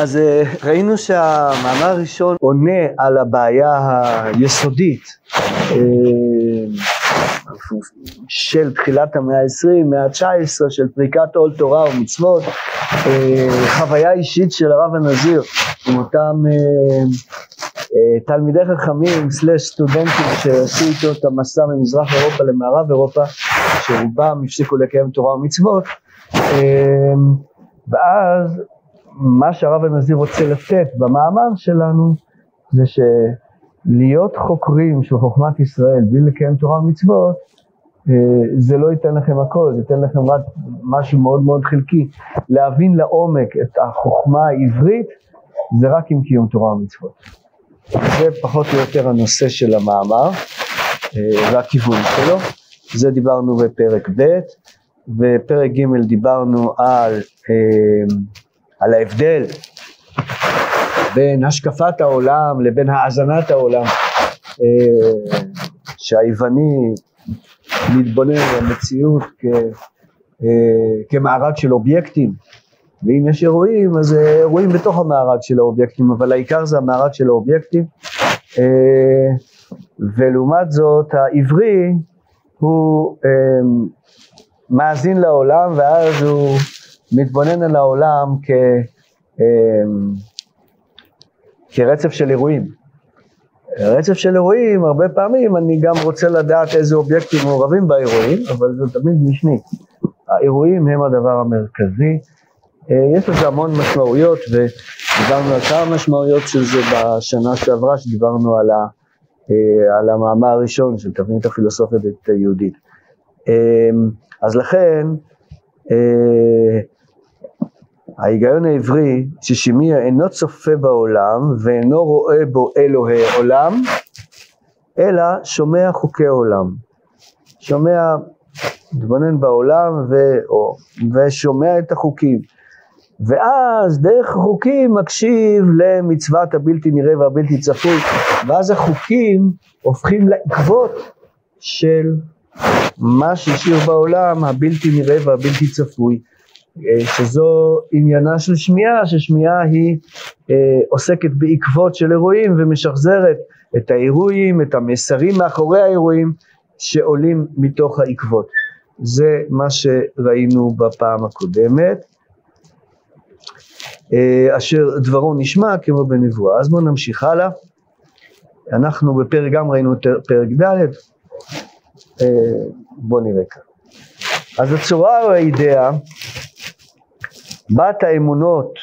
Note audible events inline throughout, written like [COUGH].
אז אה, ראינו שהמאמר הראשון עונה על הבעיה היסודית אה, של תחילת המאה ה-20, מאה ה-19, של פריקת עול תורה ומצוות, אה, חוויה אישית של הרב הנזיר עם אותם תלמידי חכמים סלש סטודנטים שעשו איתו את המסע ממזרח אירופה למערב אירופה, שרובם הפסיקו לקיים תורה ומצוות, ואז מה שהרב הנזיר רוצה לתת במאמר שלנו זה שלהיות חוקרים של חוכמת ישראל בלי לקיים תורה ומצוות אה, זה לא ייתן לכם הכל, זה ייתן לכם רק משהו מאוד מאוד חלקי. להבין לעומק את החוכמה העברית זה רק עם קיום תורה ומצוות. זה פחות או יותר הנושא של המאמר אה, והכיוון שלו. זה דיברנו בפרק ב', בפרק ג' דיברנו על אה, על ההבדל בין השקפת העולם לבין האזנת העולם, אה, שהיווני מתבונן במציאות אה, כמארג של אובייקטים, ואם יש אירועים אז אירועים בתוך המארג של האובייקטים, אבל העיקר זה המארג של האובייקטים, אה, ולעומת זאת העברי הוא מאזין לעולם ואז הוא מתבונן על העולם כ, אמ, כרצף של אירועים. רצף של אירועים, הרבה פעמים אני גם רוצה לדעת איזה אובייקטים מעורבים באירועים, אבל זה תמיד משני. האירועים הם הדבר המרכזי. אה, יש לזה המון משמעויות, ודיברנו על כמה משמעויות של זה בשנה שעברה, שדיברנו על, ה, אה, על המאמר הראשון של תבנית הפילוסופיה היהודית. אמ, אז לכן, אה, ההיגיון העברי ששמיע אינו צופה בעולם ואינו רואה בו אלוהי עולם, אלא שומע חוקי עולם. שומע, מתבונן בעולם ו, או, ושומע את החוקים. ואז דרך החוקים מקשיב למצוות הבלתי נראה והבלתי צפוי, ואז החוקים הופכים לעקבות של מה שהשאיר בעולם הבלתי נראה והבלתי צפוי. אה, שזו עניינה של שמיעה, ששמיעה היא אה, עוסקת בעקבות של אירועים ומשחזרת את האירועים, את המסרים מאחורי האירועים שעולים מתוך העקבות. זה מה שראינו בפעם הקודמת, אה, אשר דברו נשמע כמו בנבואה. אז בואו נמשיך הלאה. אנחנו בפרק גם ראינו את פרק ד', בואו נראה כאן. אז הצורה או האידאה בת האמונות,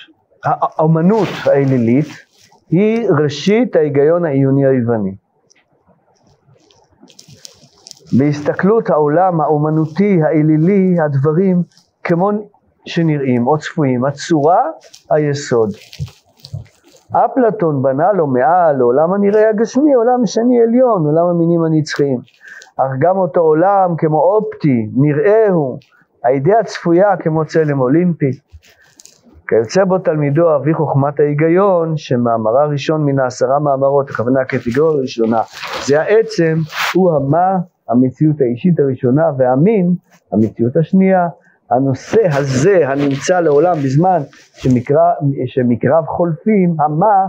האמנות האלילית, היא ראשית ההיגיון העיוני היווני. בהסתכלות העולם האומנותי האלילי הדברים כמו שנראים או צפויים, הצורה היסוד. אפלטון בנה לו מעל לעולם הנראה הגשמי, עולם שני עליון, עולם המינים הנצחיים. אך גם אותו עולם כמו אופטי, נראה הוא, האידאה הצפויה כמו צלם אולימפי. כיוצא בו תלמידו אבי חוכמת ההיגיון, שמאמרה ראשון מן העשרה מאמרות, הכוונה הקטגוריה הראשונה, זה העצם, הוא המה, המציאות האישית הראשונה, והמין, המציאות השנייה. הנושא הזה הנמצא לעולם בזמן שמקרב, שמקרב חולפים, המה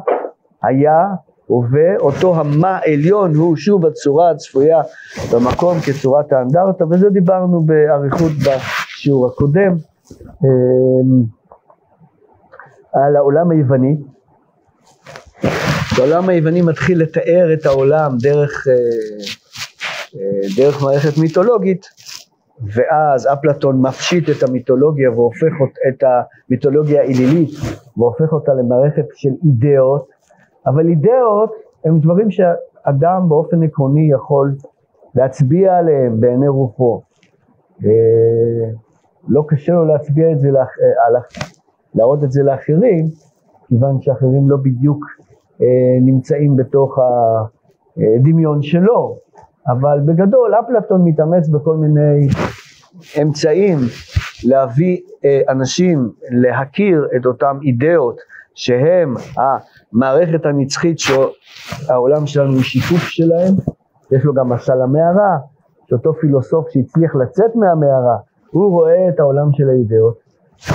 היה הווה, אותו המה עליון הוא שוב הצורה הצפויה במקום כצורת האנדרטה, וזה דיברנו באריכות בשיעור הקודם. על העולם היווני. העולם היווני מתחיל לתאר את העולם דרך, אה, אה, דרך מערכת מיתולוגית, ואז אפלטון מפשיט את המיתולוגיה והופך את המיתולוגיה האלילית והופך אותה למערכת של אידאות, אבל אידאות הם דברים שאדם באופן עקרוני יכול להצביע עליהם בעיני רוחו. אה, לא קשה לו להצביע את זה על להראות את זה לאחרים, כיוון שאחרים לא בדיוק אה, נמצאים בתוך הדמיון שלו, אבל בגדול אפלטון מתאמץ בכל מיני אמצעים להביא אה, אנשים להכיר את אותם אידאות שהם המערכת הנצחית שהעולם שלנו הוא שיתוף שלהם, יש לו גם משל המערה, שאותו פילוסוף שהצליח לצאת מהמערה, הוא רואה את העולם של האידאות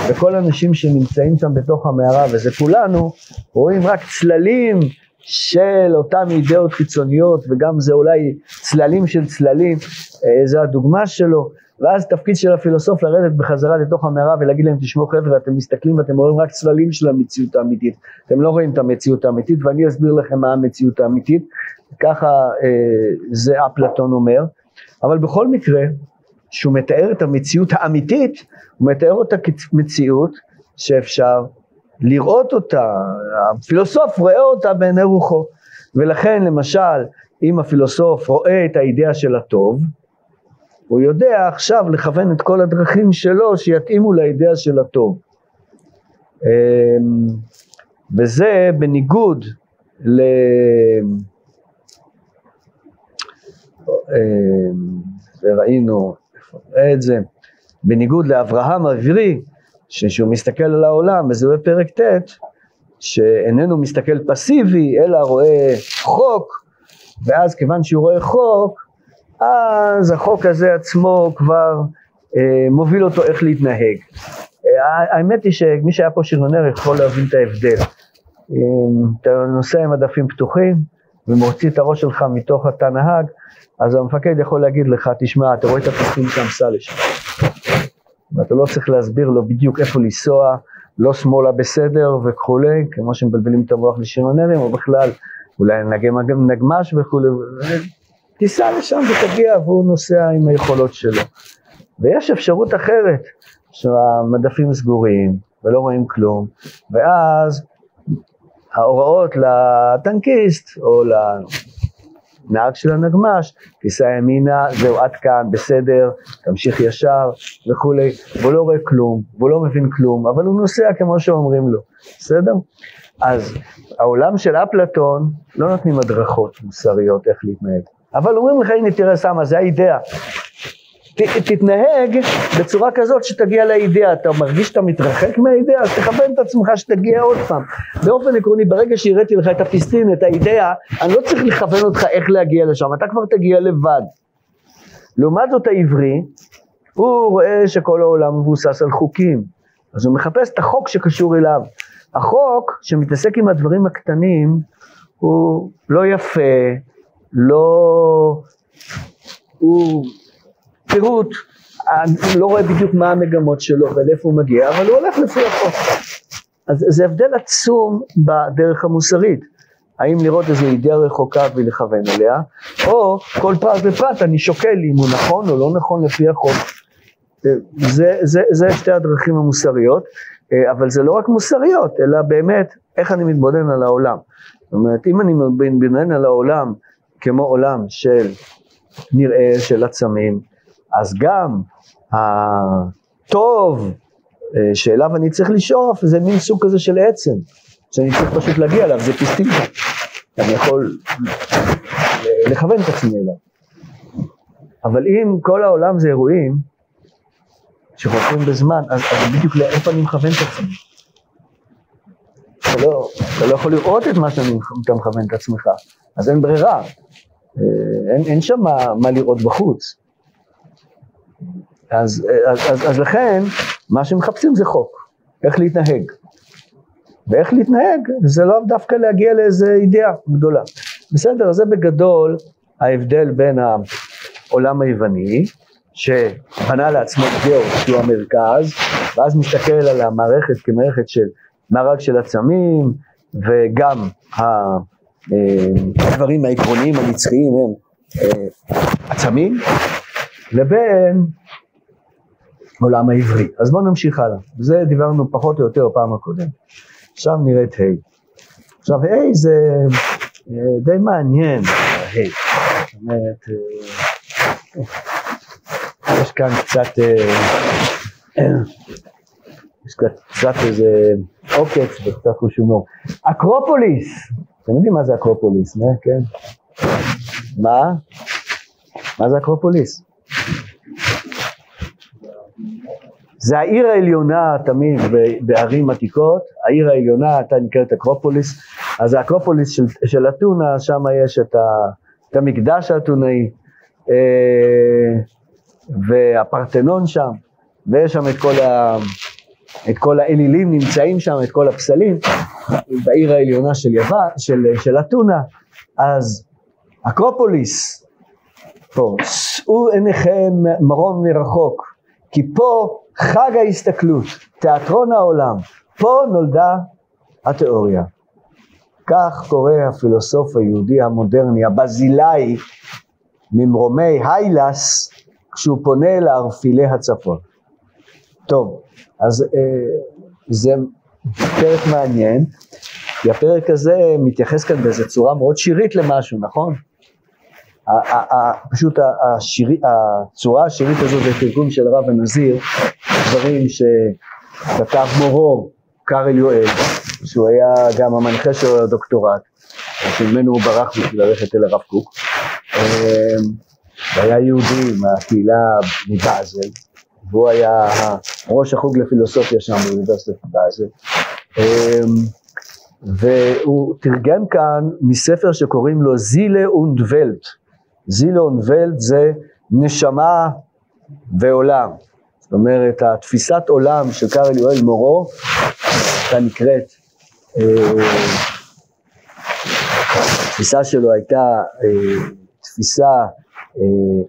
וכל האנשים שנמצאים שם בתוך המערה, וזה כולנו, רואים רק צללים של אותן אידאות חיצוניות, וגם זה אולי צללים של צללים, אה, זה הדוגמה שלו, ואז תפקיד של הפילוסוף לרדת בחזרה לתוך המערה ולהגיד להם תשמעו חבר'ה אתם מסתכלים ואתם רואים רק צללים של המציאות האמיתית. אתם לא רואים את המציאות האמיתית ואני אסביר לכם מה המציאות האמיתית. ככה אה, זה אפלטון אומר. אבל בכל מקרה שהוא מתאר את המציאות האמיתית הוא מתאר אותה כמציאות שאפשר לראות אותה הפילוסוף רואה אותה בעיני רוחו ולכן למשל אם הפילוסוף רואה את האידאה של הטוב הוא יודע עכשיו לכוון את כל הדרכים שלו שיתאימו לאידאה של הטוב. אמ, וזה בניגוד ל... אמ, וראינו, את זה, בניגוד לאברהם העברי, שהוא מסתכל על העולם, וזה בפרק ט', שאיננו מסתכל פסיבי, אלא רואה חוק, ואז כיוון שהוא רואה חוק, אז החוק הזה עצמו כבר אה, מוביל אותו איך להתנהג. אה, האמת היא שמי שהיה פה שריונר יכול להבין את ההבדל. אם אתה נוסע עם הדפים פתוחים ומוציא את הראש שלך מתוך התא נהג, אז המפקד יכול להגיד לך, תשמע, אתה רואה את הפתוחים שם, סע לשם. ואתה לא צריך להסביר לו בדיוק איפה לנסוע, לא שמאלה בסדר וכולי, כמו שמבלבלים את המוח לשריונרים, או בכלל אולי נגי נגמש וכולי, תיסע לשם ותגיע והוא נוסע עם היכולות שלו. ויש אפשרות אחרת, שהמדפים סגורים ולא רואים כלום, ואז ההוראות לטנקיסט או לנהג של הנגמש, תיסע ימינה, זהו עד כאן, בסדר, תמשיך ישר וכולי, והוא לא רואה כלום, והוא לא מבין כלום, אבל הוא נוסע כמו שאומרים לו, בסדר? אז העולם של אפלטון לא נותנים הדרכות מוסריות איך להתנהג. אבל אומרים לך, הנה תראה סמה, זה האידאה. ת, תתנהג בצורה כזאת שתגיע לאידאה, אתה מרגיש שאתה מתרחק מהאידאה, אז תכוון את עצמך שתגיע עוד פעם. באופן עקרוני, ברגע שהראיתי לך את הפיסטין, את האידאה, אני לא צריך לכוון אותך איך להגיע לשם, אתה כבר תגיע לבד. לעומת זאת העברי, הוא רואה שכל העולם מבוסס על חוקים, אז הוא מחפש את החוק שקשור אליו. החוק שמתעסק עם הדברים הקטנים הוא לא יפה, לא, הוא פירוט, אני לא רואה בדיוק מה המגמות שלו ולאיפה הוא מגיע, אבל הוא הולך לפי החוק. אז זה הבדל עצום בדרך המוסרית. האם לראות איזו אידאה רחוקה ולכוון אליה, או כל פרט ופרט אני שוקל אם הוא נכון או לא נכון לפי החוק. זה, זה, זה שתי הדרכים המוסריות, אבל זה לא רק מוסריות, אלא באמת איך אני מתבונן על העולם. זאת אומרת, אם אני מתבונן על העולם כמו עולם של נראה של עצמים, אז גם הטוב אה, שאליו אני צריך לשאוף זה מין סוג כזה של עצם, שאני צריך פשוט להגיע אליו, זה פיסטינקה. אני יכול לכוון את עצמי אליו. אבל אם כל העולם זה אירועים שחופרים בזמן, אז, אז בדיוק לאיפה אני מכוון את עצמי. אתה לא, אתה לא יכול לראות את מה שאתה מכוון את עצמך, אז אין ברירה. אה, אין, אין שם מה, מה לראות בחוץ. אז, אז, אז, אז לכן, מה שמחפשים זה חוק, איך להתנהג. ואיך להתנהג זה לא דווקא להגיע לאיזה אידאה גדולה. בסדר, זה בגדול ההבדל בין העולם היווני, שבנה לעצמו אידאות שהוא המרכז, ואז מסתכל על המערכת כמערכת של מארג של עצמים, וגם הדברים העקרוניים הנצחיים הם אה, עצמים, לבין עולם העברי. אז בואו נמשיך הלאה. זה דיברנו פחות או יותר פעם הקודם. עכשיו נראה את ה'. עכשיו ה' זה אה, די מעניין, ה'. זאת אומרת, אה, יש כאן קצת, יש כאן קצת איזה עוקץ וקצת חוש הומור. אקרופוליס, אתם יודעים מה זה אקרופוליס, מה? כן? מה? מה זה אקרופוליס? זה העיר העליונה תמיד בערים עתיקות, העיר העליונה הייתה נקראת אקרופוליס, אז האקרופוליס של, של אתונה, שם יש את, ה, את המקדש האתונאי, אה, והפרטנון שם, ויש שם את כל את כל האלילים נמצאים שם, את כל הפסלים, בעיר העליונה של יוון, של, של אתונה, אז אקרופוליס, פה, שאו עיניכם מרום מרחוק, כי פה חג ההסתכלות, תיאטרון העולם, פה נולדה התיאוריה. כך קורא הפילוסוף היהודי המודרני, הבזילאי, ממרומי היילס, כשהוא פונה לערפילי הצפון. טוב, אז אה, זה פרק מעניין, כי הפרק הזה מתייחס כאן באיזו צורה מאוד שירית למשהו, נכון? פשוט השירי, הצורה השירית הזאת זה תרגום של רב הנזיר, דברים שכתב מורו, קארל יואל, שהוא היה גם המנחה של הדוקטורט, שממנו הוא ברח בשביל ללכת אל הרב קוק. אמ, והיה יהודי מהקהילה מבאזל, והוא היה ראש החוג לפילוסופיה שם באוניברסיטת באזל. אמ, והוא תרגם כאן מספר שקוראים לו זילה אונד ולט. זילה אונד ולט זה נשמה ועולם. זאת אומרת, התפיסת עולם של קארל יואל מורו, הייתה נקראת, אה, התפיסה שלו הייתה אה, תפיסה אה,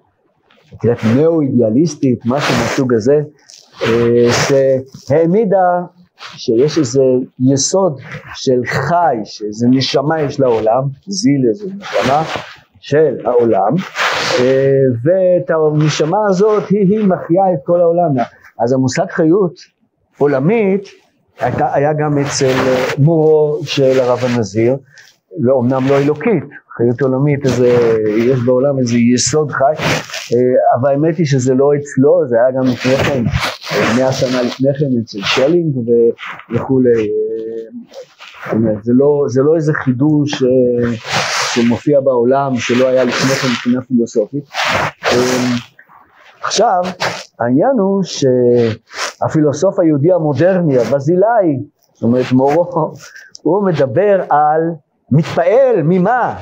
נקראת נאו-אידיאליסטית, משהו מהסוג הזה, שהעמידה שיש איזה יסוד של חי, שאיזה נשמה יש לעולם, זיל איזה נשמה של העולם, אה, ואת הנשמה הזאת היא, היא מחיה את כל העולם. אז המושג חיות עולמית הייתה, היה גם אצל מורו של הרב הנזיר, לא, אמנם לא אלוקית, חיות עולמית, איזה, יש בעולם איזה יסוד חי, אה, אבל האמת היא שזה לא אצלו, זה היה גם לפני כן, מאה שנה לפני כן אצל שלינג וכולי, אה, זה לא, זה לא איזה חידוש אה, שמופיע בעולם שלא היה לפני כן מבחינה פילוסופית. עכשיו, העניין הוא שהפילוסוף היהודי המודרני, הבזילאי, זאת אומרת מורו, הוא מדבר על מתפעל ממה?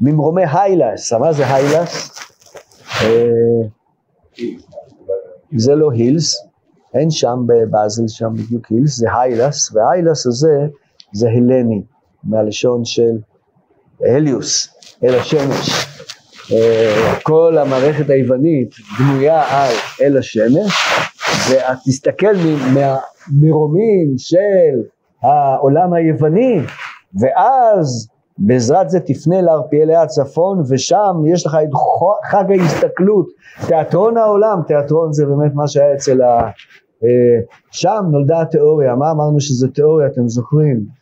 ממרומי היילס, מה זה היילס? אה, זה לא הילס, אין שם בבאזל שם בדיוק הילס, זה היילס, והיילס הזה זה הלני, מהלשון של הליוס, אל השמש. אה, כל המערכת היוונית בנויה על אל השמש, ואת תסתכל מהמרומים של העולם היווני, ואז בעזרת זה תפנה לערפיילי הצפון, ושם יש לך את חג ההסתכלות, תיאטרון העולם, תיאטרון זה באמת מה שהיה אצל ה... אה, שם נולדה התיאוריה, מה אמרנו שזה תיאוריה, אתם זוכרים?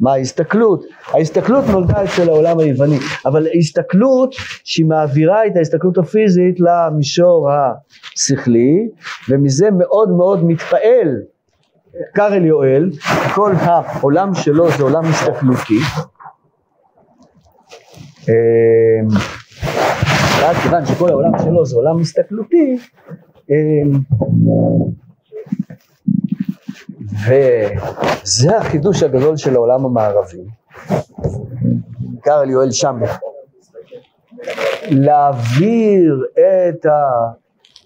מה ההסתכלות? ההסתכלות נולדה אצל העולם היווני, אבל ההסתכלות שהיא מעבירה את ההסתכלות הפיזית למישור השכלי, ומזה מאוד מאוד מתפעל קארל יואל, כל העולם שלו זה עולם הסתכלותי. אמ, ואז כיוון שכל העולם שלו זה עולם הסתכלותי, אמ, וזה החידוש הגדול של העולם המערבי. קארל יואל שם, להעביר את.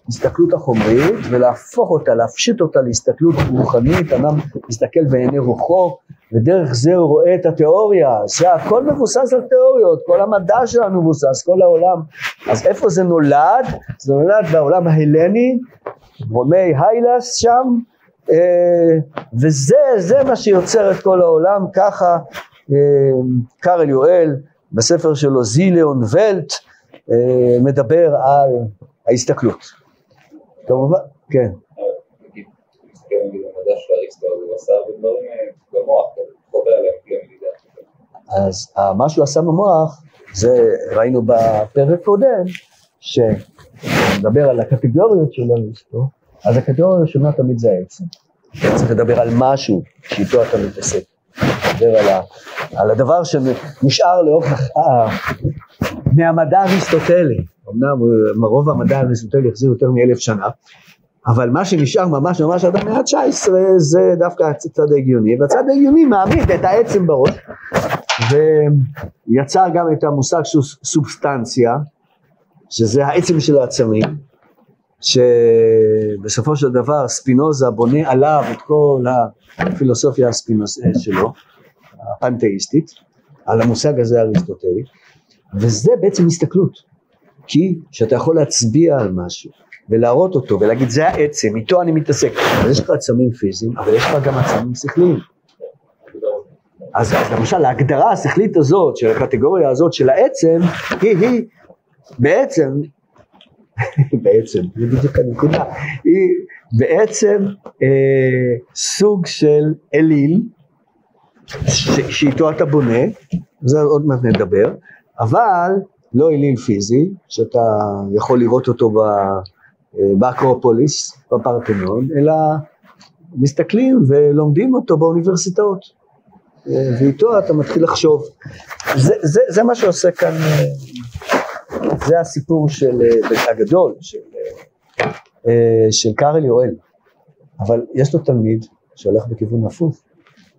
ההסתכלות החומרית ולהפוך אותה, להפשיט אותה להסתכלות רוחנית, אדם מסתכל בעיני רוחו ודרך זה הוא רואה את התיאוריה, זה הכל מבוסס על תיאוריות, כל המדע שלנו מבוסס, כל העולם. אז איפה זה נולד? זה נולד בעולם ההלני, רומי היילס שם, וזה זה מה שיוצר את כל העולם, ככה אה, קארל יואל בספר שלו זיליאון ולט אה, מדבר על ההסתכלות. כמובן, כן. אז מה שהוא עשה במוח, זה ראינו בפרק קודם, שנדבר על הקטגוריות של אריסטו, אז הקטגוריה הראשונה תמיד זה העצם. צריך לדבר על משהו שאיתו אתה מתעסק. לדבר על, ה, על הדבר שנשאר לאורך, מהמדע האריסטוטלי. אמנם רוב המדע האריסטוטלי החזיר יותר מאלף שנה, אבל מה שנשאר ממש ממש עד המאה ה-19 זה דווקא הצד ההגיוני, והצד ההגיוני מעמיד את העצם בראש, ויצר גם את המושג של סובסטנציה, שזה העצם של העצמים, שבסופו של דבר ספינוזה בונה עליו את כל הפילוסופיה הספינוס שלו, הפנתאיסטית, על המושג הזה האריסטוטלי, וזה בעצם הסתכלות, כי כשאתה יכול להצביע על משהו ולהראות אותו ולהגיד זה העצם, איתו אני מתעסק, אז יש לך עצמים פיזיים, אבל יש לך גם עצמים שכליים. אז, אז למשל ההגדרה השכלית הזאת של הקטגוריה הזאת של העצם היא היא בעצם [LAUGHS] בעצם, זה בדיוק הנקודה, היא בעצם אה, סוג של אליל שאיתו אתה בונה, זה עוד מעט נדבר, אבל לא אליל פיזי, שאתה יכול לראות אותו אה, באקרופוליס, בפרטנון, אלא מסתכלים ולומדים אותו באוניברסיטאות, אה, ואיתו אתה מתחיל לחשוב. זה, זה, זה מה שעושה כאן אה, זה הסיפור של, אה, הגדול של, אה, של קארל יואל, אבל יש לו תלמיד שהולך בכיוון הפוך.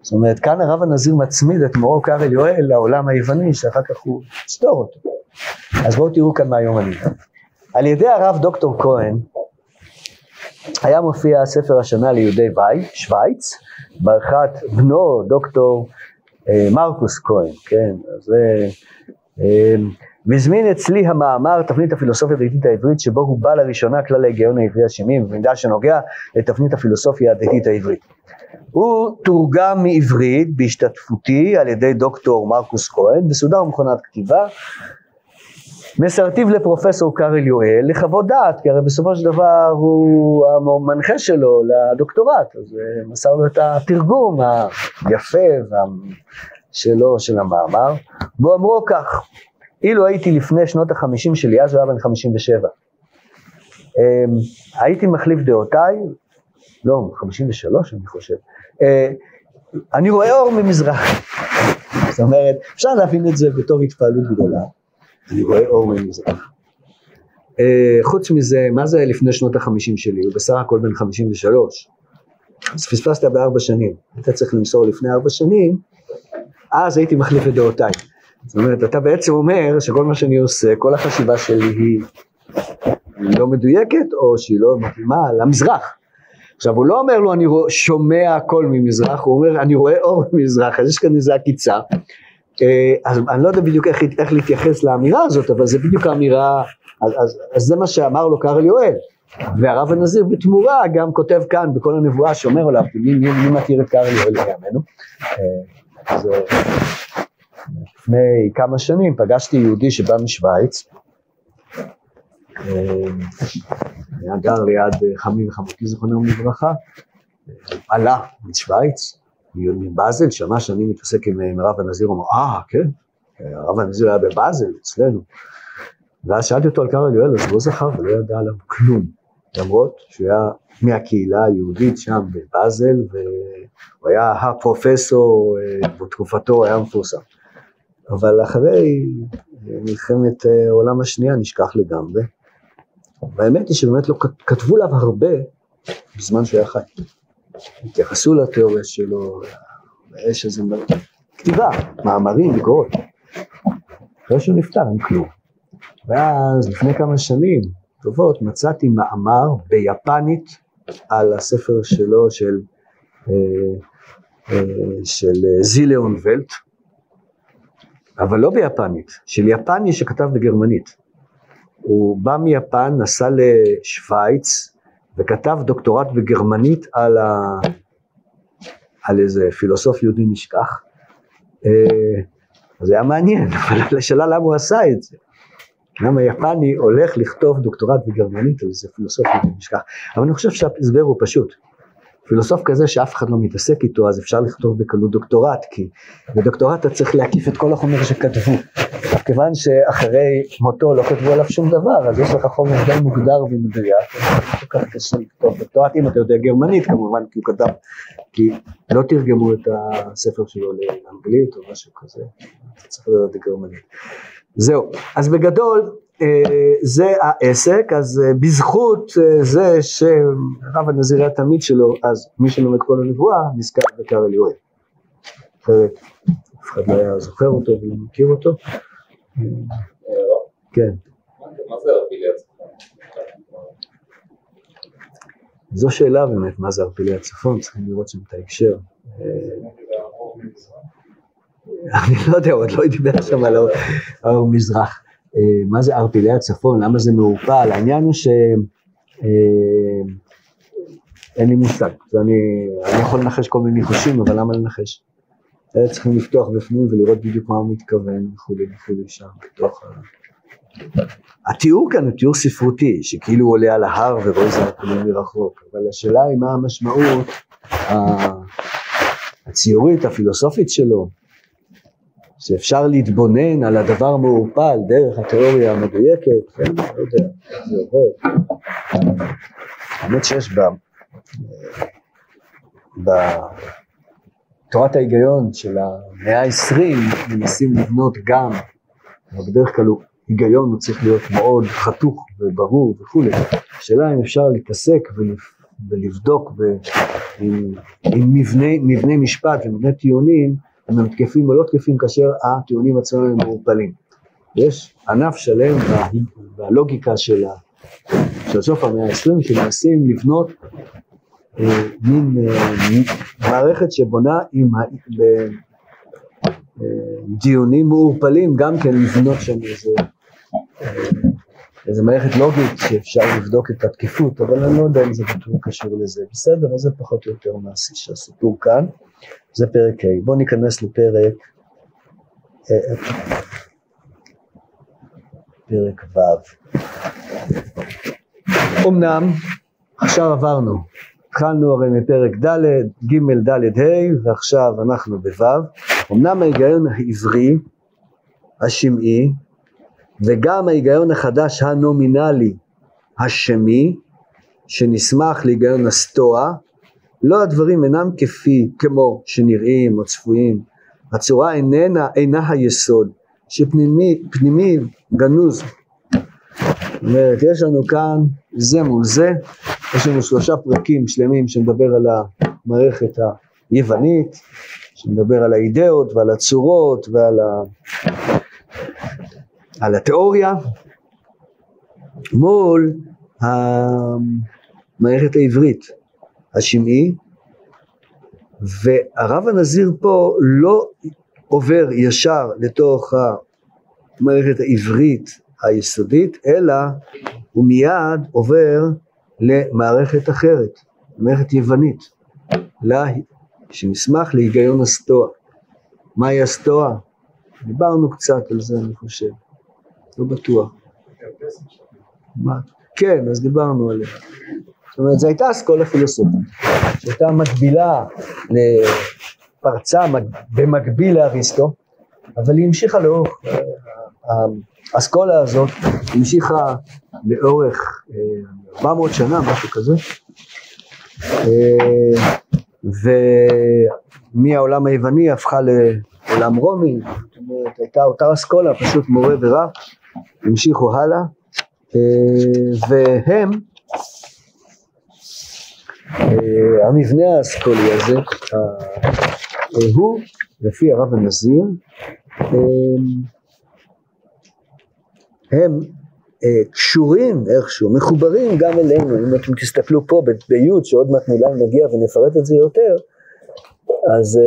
זאת אומרת, כאן הרב הנזיר מצמיד את מורו קארל יואל לעולם היווני, שאחר כך הוא יסתור אותו. אז בואו תראו כאן מה היום אני. על ידי הרב דוקטור כהן, היה מופיע ספר השנה ליהודי וי, שווייץ, בערכת בנו דוקטור אה, מרקוס כהן, כן, אז. אה, והזמין אצלי המאמר תפנית הפילוסופיה הדתית העברית שבו הוא בא לראשונה כלל ההיגיון העברי השני במידה שנוגע לתפנית הפילוסופיה הדתית העברית. הוא תורגם מעברית בהשתתפותי על ידי דוקטור מרקוס כהן וסודר מכונת כתיבה מסרטיב לפרופסור קארל יואל לחוות דעת, כי הרי בסופו של דבר הוא המנחה שלו לדוקטורט, אז אה, מסר לו את התרגום היפה שלו של המאמר, בו אמרו כך, אילו הייתי לפני שנות החמישים שלי, אז הוא היה בן חמישים ושבע. אמ, הייתי מחליף דעותיי, לא, חמישים ושלוש אני חושב, אה, אני רואה אור ממזרח. זאת אומרת, אפשר להבין את זה בתור התפעלות גדולה, אני רואה אור ממזרח. אה, חוץ מזה, מה זה לפני שנות החמישים שלי? הוא בסך הכל בן חמישים ושלוש. אז פספסת בארבע שנים. היית צריך למסור לפני ארבע שנים, אז הייתי מחליף את דעותיי. זאת אומרת, אתה בעצם אומר שכל מה שאני עושה, כל החשיבה שלי היא לא מדויקת, או שהיא לא מתאימה למזרח. עכשיו, הוא לא אומר לו, אני שומע הכל ממזרח, הוא אומר, אני רואה אור ממזרח, אז יש כאן איזו עקיצה. אה, אז אני לא יודע בדיוק איך, איך להתייחס לאמירה הזאת, אבל זה בדיוק האמירה, אז, אז, אז זה מה שאמר לו קארל יואל. והרב הנזיר בתמורה גם כותב כאן בכל הנבואה שאומר עליו, מי, מי, מי מכיר את קארל יואל לימינו? אה, אז לפני כמה שנים פגשתי יהודי שבא משוויץ, היה גר ליד חמי וחמותי זכרונם לברכה, עלה משוויץ, מבאזל, שמע שאני מתעסק עם הרב הנזיר, הוא אמר, אה, כן, הרב הנזיר היה בבאזל, אצלנו. ואז שאלתי אותו על קרל יואל, אז הוא לא זכר ולא ידע עליו כלום, למרות שהוא היה מהקהילה היהודית שם בבאזל, והוא היה הפרופסור, אה, בתקופתו היה מפורסם. אבל אחרי מלחמת העולם אה, השנייה נשכח לגמרי. והאמת היא שבאמת לא כתבו עליו הרבה בזמן שהוא היה חי. התייחסו לתיאוריה שלו, יש איזה כתיבה, מאמרים, ביקורות. אחרי שהוא נפטר אין כלום. ואז לפני כמה שנים טובות מצאתי מאמר ביפנית על הספר שלו של, אה, אה, של זילאון ולט, אבל לא ביפנית, של יפני שכתב בגרמנית. הוא בא מיפן, נסע לשוויץ וכתב דוקטורט בגרמנית על, ה... על איזה פילוסוף יהודי נשכח. אה, זה היה מעניין, [LAUGHS] אבל השאלה למה הוא עשה את זה. למה יפני הולך לכתוב דוקטורט בגרמנית על איזה פילוסוף יהודי נשכח. אבל אני חושב שההסבר הוא פשוט. פילוסוף כזה שאף אחד לא מתעסק איתו, אז אפשר לכתוב בקלות דוקטורט, כי בדוקטורט אתה צריך להקיף את כל החומר שכתבו. כיוון שאחרי מותו לא כתבו עליו שום דבר, אז יש לך חומר די מוגדר ומדויק, כל כך קשה לכתוב דוקטורט, אם אתה יודע גרמנית כמובן, כי הוא כתב, כי לא תרגמו את הספר שלו לאנגלית או משהו כזה, אתה צריך לדעת גרמנית. זהו, אז בגדול, זה העסק, אז אה, בזכות אה, זה שרב הנזיר היה תלמיד שלו, אז מי שלומד כל הנבואה נזכר בקרל יואל. אחרת אף אחד לא היה זוכר אותו ולא מכיר אותו. כן. זו שאלה באמת, מה זה ערפילי הצפון, צריכים לראות שם את ההקשר. אני לא יודע, עוד לא דיבר שם על האור מזרח. אה, מה זה ערפילי הצפון, למה זה מעורפל, העניין הוא ש... אה, אין לי מושג, אני, אני יכול לנחש כל מיני ניחושים, אבל למה לנחש? צריכים לפתוח בפנים ולראות בדיוק מה הוא מתכוון וכולי וכולי שם, בתוך ה... התיאור כאן הוא תיאור ספרותי, שכאילו הוא עולה על ההר ורואה זה הכולים מרחוק, אבל השאלה היא מה המשמעות הציורית, הפילוסופית שלו, שאפשר להתבונן על הדבר המעורפל דרך התיאוריה המדויקת, כן, לא יודע איך זה עובד. האמת שיש בתורת ההיגיון של המאה העשרים מנסים לבנות גם, בדרך כלל היגיון הוא צריך להיות מאוד חתוך וברור וכולי. השאלה אם אפשר להתעסק ולבדוק עם, עם מבני, מבני משפט ומבני טיעונים, אם הם תקפים או לא תקפים כאשר הטיעונים עצמם הם מעורפלים. יש ענף שלם בלוגיקה של, סוף המאה ה-20 שמנסים לבנות אה, מין אה, מערכת שבונה עם, ב, אה, דיונים מעורפלים גם כן לבנות שם איזה איזה מערכת לוגית שאפשר לבדוק את התקיפות, אבל אני לא יודע אם זה בטוח קשור לזה. בסדר, אז זה פחות או יותר מעשי שהסיפור כאן. זה פרק ה'. בואו ניכנס לפרק אה, פרק ו'. אמנם עכשיו עברנו, התחלנו הרי מפרק ד', ג', ד', ה', ועכשיו אנחנו בו'. אמנם ההיגיון העברי, השמעי, וגם ההיגיון החדש הנומינלי השמי, שנסמך להיגיון הסטואה, לא הדברים אינם כפי, כמו שנראים או צפויים, הצורה איננה, אינה היסוד, שפנימי פנימי גנוז. אומרת, יש לנו כאן זה מול זה, יש לנו שלושה פרקים שלמים שמדבר על המערכת היוונית, שמדבר על האידאות ועל הצורות ועל ה... על התיאוריה. מול המערכת העברית השמעי והרב הנזיר פה לא עובר ישר לתוך המערכת העברית היסודית אלא הוא מיד עובר למערכת אחרת, מערכת יוונית, לה, שנסמך להיגיון הסטואה. מהי הסטואה? דיברנו קצת על זה אני חושב. לא בטוח. מה? כן, אז דיברנו עליה. זאת אומרת, זו הייתה אסכולה פילוסופית, שהייתה מקבילה, פרצה במקביל לאריסטו, אבל היא המשיכה לאורך, האסכולה הזאת המשיכה לאורך 400 אה, שנה, משהו כזה, אה, ומהעולם היווני הפכה לעולם רומי, זאת אומרת, הייתה אותה אסכולה, פשוט מורה ורב, המשיכו הלאה, אה, והם, אה, המבנה האסכולי הזה, אה, הוא, לפי הרב הנזיר, הם קשורים איכשהו, מחוברים גם אלינו, אם אתם תסתכלו פה בי' שעוד מעט מילה נגיע ונפרט את זה יותר, אז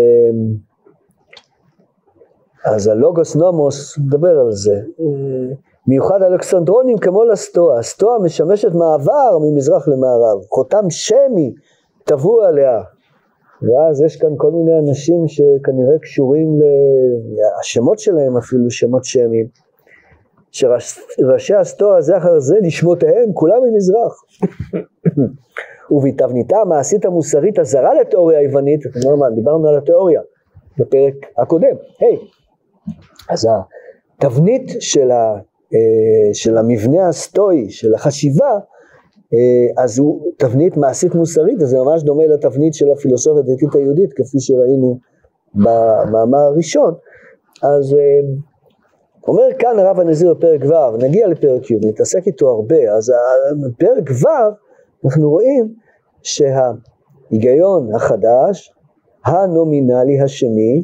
אז הלוגוס נומוס מדבר על זה. מיוחד אלכסנדרונים כמו לסטואה. הסטואה משמשת מעבר ממזרח למערב, חותם שמי טבוע עליה. ואז יש כאן כל מיני אנשים שכנראה קשורים, ל... השמות שלהם אפילו שמות שמיים, שראשי הסטואה זה אחר זה נשמותיהם כולם ממזרח. [LAUGHS] ובתבניתה המעשית המוסרית הזרה לתיאוריה היוונית, דיברנו על התיאוריה בפרק הקודם, היי, hey, אז התבנית של ה... אה, של המבנה הסטואי, של החשיבה, אה, אז הוא תבנית מעשית מוסרית, אז זה ממש דומה לתבנית של הפילוסופיה הדתית היהודית, כפי שראינו במאמר הראשון. אז אה, אומר כאן הרב הנזיר בפרק ו', נגיע לפרק י', נתעסק איתו הרבה, אז בפרק ו' אנחנו רואים שההיגיון החדש, הנומינלי השני,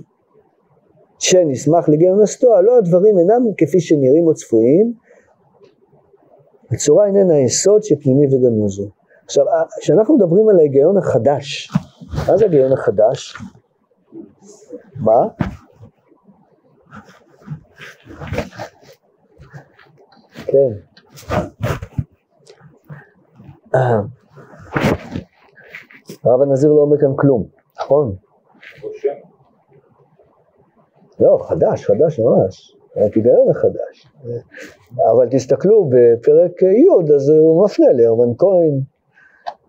שנסמך לגרם הסטואה, לא הדברים אינם כפי שנראים או צפויים, הצורה איננה היסוד שפנימי וגנוזו. עכשיו, כשאנחנו מדברים על ההיגיון החדש, מה זה ההיגיון החדש? מה? כן. [CLEARS THROAT] הרב הנזיר לא אומר כאן כלום, נכון? לא, חדש, חדש ממש, רק היגיון החדש. אבל תסתכלו בפרק י', אז הוא מפנה להרמן כהן,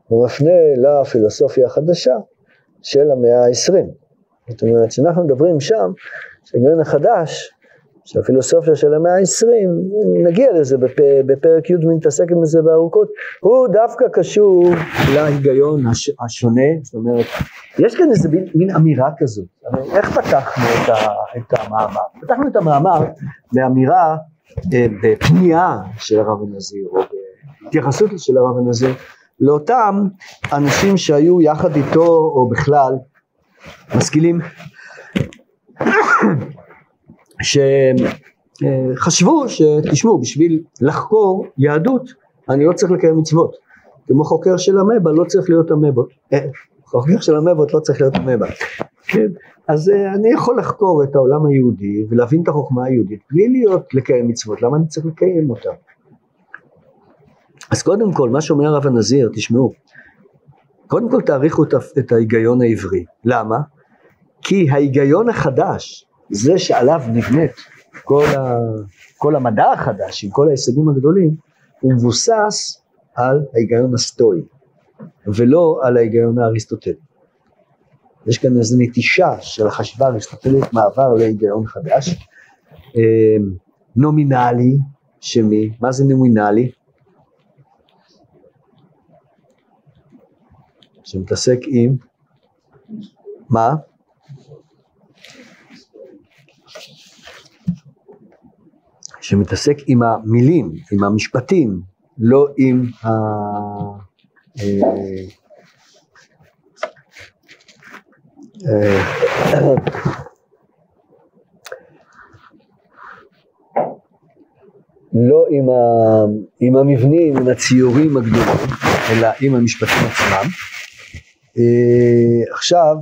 הוא מפנה לפילוסופיה החדשה של המאה העשרים. זאת אומרת, כשאנחנו מדברים שם, שההיגיון החדש, של הפילוסופיה של המאה העשרים, נגיע לזה בפ... בפרק י' ונתעסק עם זה בארוכות, הוא דווקא קשור להיגיון הש... השונה, זאת אומרת, יש כאן איזה מין, מין אמירה כזאת, איך פתחנו את, ה... את המאמר? פתחנו את המאמר באמירה, אה, בפנייה של הרב הנזיר, או בהתייחסות של הרב הנזיר, לאותם אנשים שהיו יחד איתו, או בכלל, משכילים שחשבו שתשמעו בשביל לחקור יהדות אני לא צריך לקיים מצוות. כמו חוקר של המבה לא צריך להיות המבות אה, חוקר של המבות לא צריך להיות המבה כן? אז אה, אני יכול לחקור את העולם היהודי ולהבין את החוכמה היהודית בלי להיות לקיים מצוות. למה אני צריך לקיים אותה? אז קודם כל מה שאומר הרב הנזיר תשמעו קודם כל תעריכו את ההיגיון העברי. למה? כי ההיגיון החדש, זה שעליו נבנית כל, ה, כל המדע החדש עם כל ההישגים הגדולים, הוא מבוסס על ההיגיון הסטואי, ולא על ההיגיון האריסטוטלי. יש כאן איזו נטישה של החשיבה האריסטוטלית, מעבר להיגיון חדש, אמ, נומינלי, שמי, מה זה נומינלי? שמתעסק עם, מה? שמתעסק עם המילים, עם המשפטים, לא עם ה... אה, אה, לא עם, ה, עם המבנים, עם הציורים הגדולים, אלא עם המשפטים עצמם. אה, עכשיו,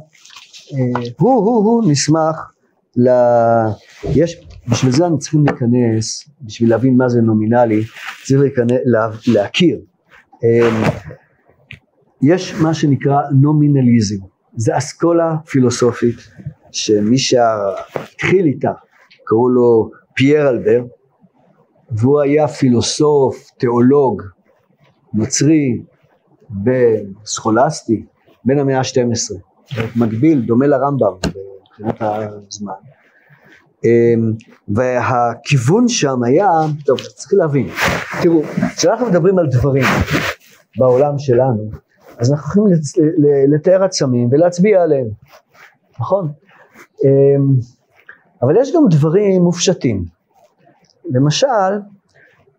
הוא, הוא, הוא נסמך ל... יש בשביל זה אנחנו צריכים להיכנס, בשביל להבין מה זה נומינלי, צריך להיכנס, לה, להכיר. אמ, יש מה שנקרא נומינליזם, זה אסכולה פילוסופית שמי שהתחיל איתה קראו לו פייר אלבר והוא היה פילוסוף, תיאולוג, נוצרי, סכולסטי, בין המאה ה-12, מקביל, דומה לרמב"ם מבחינת הזמן. אמ, והכיוון שם היה, טוב צריך להבין, תראו, כשאנחנו מדברים על דברים בעולם שלנו, אז אנחנו יכולים לתאר עצמים ולהצביע עליהם, נכון? אמ, אבל יש גם דברים מופשטים, למשל,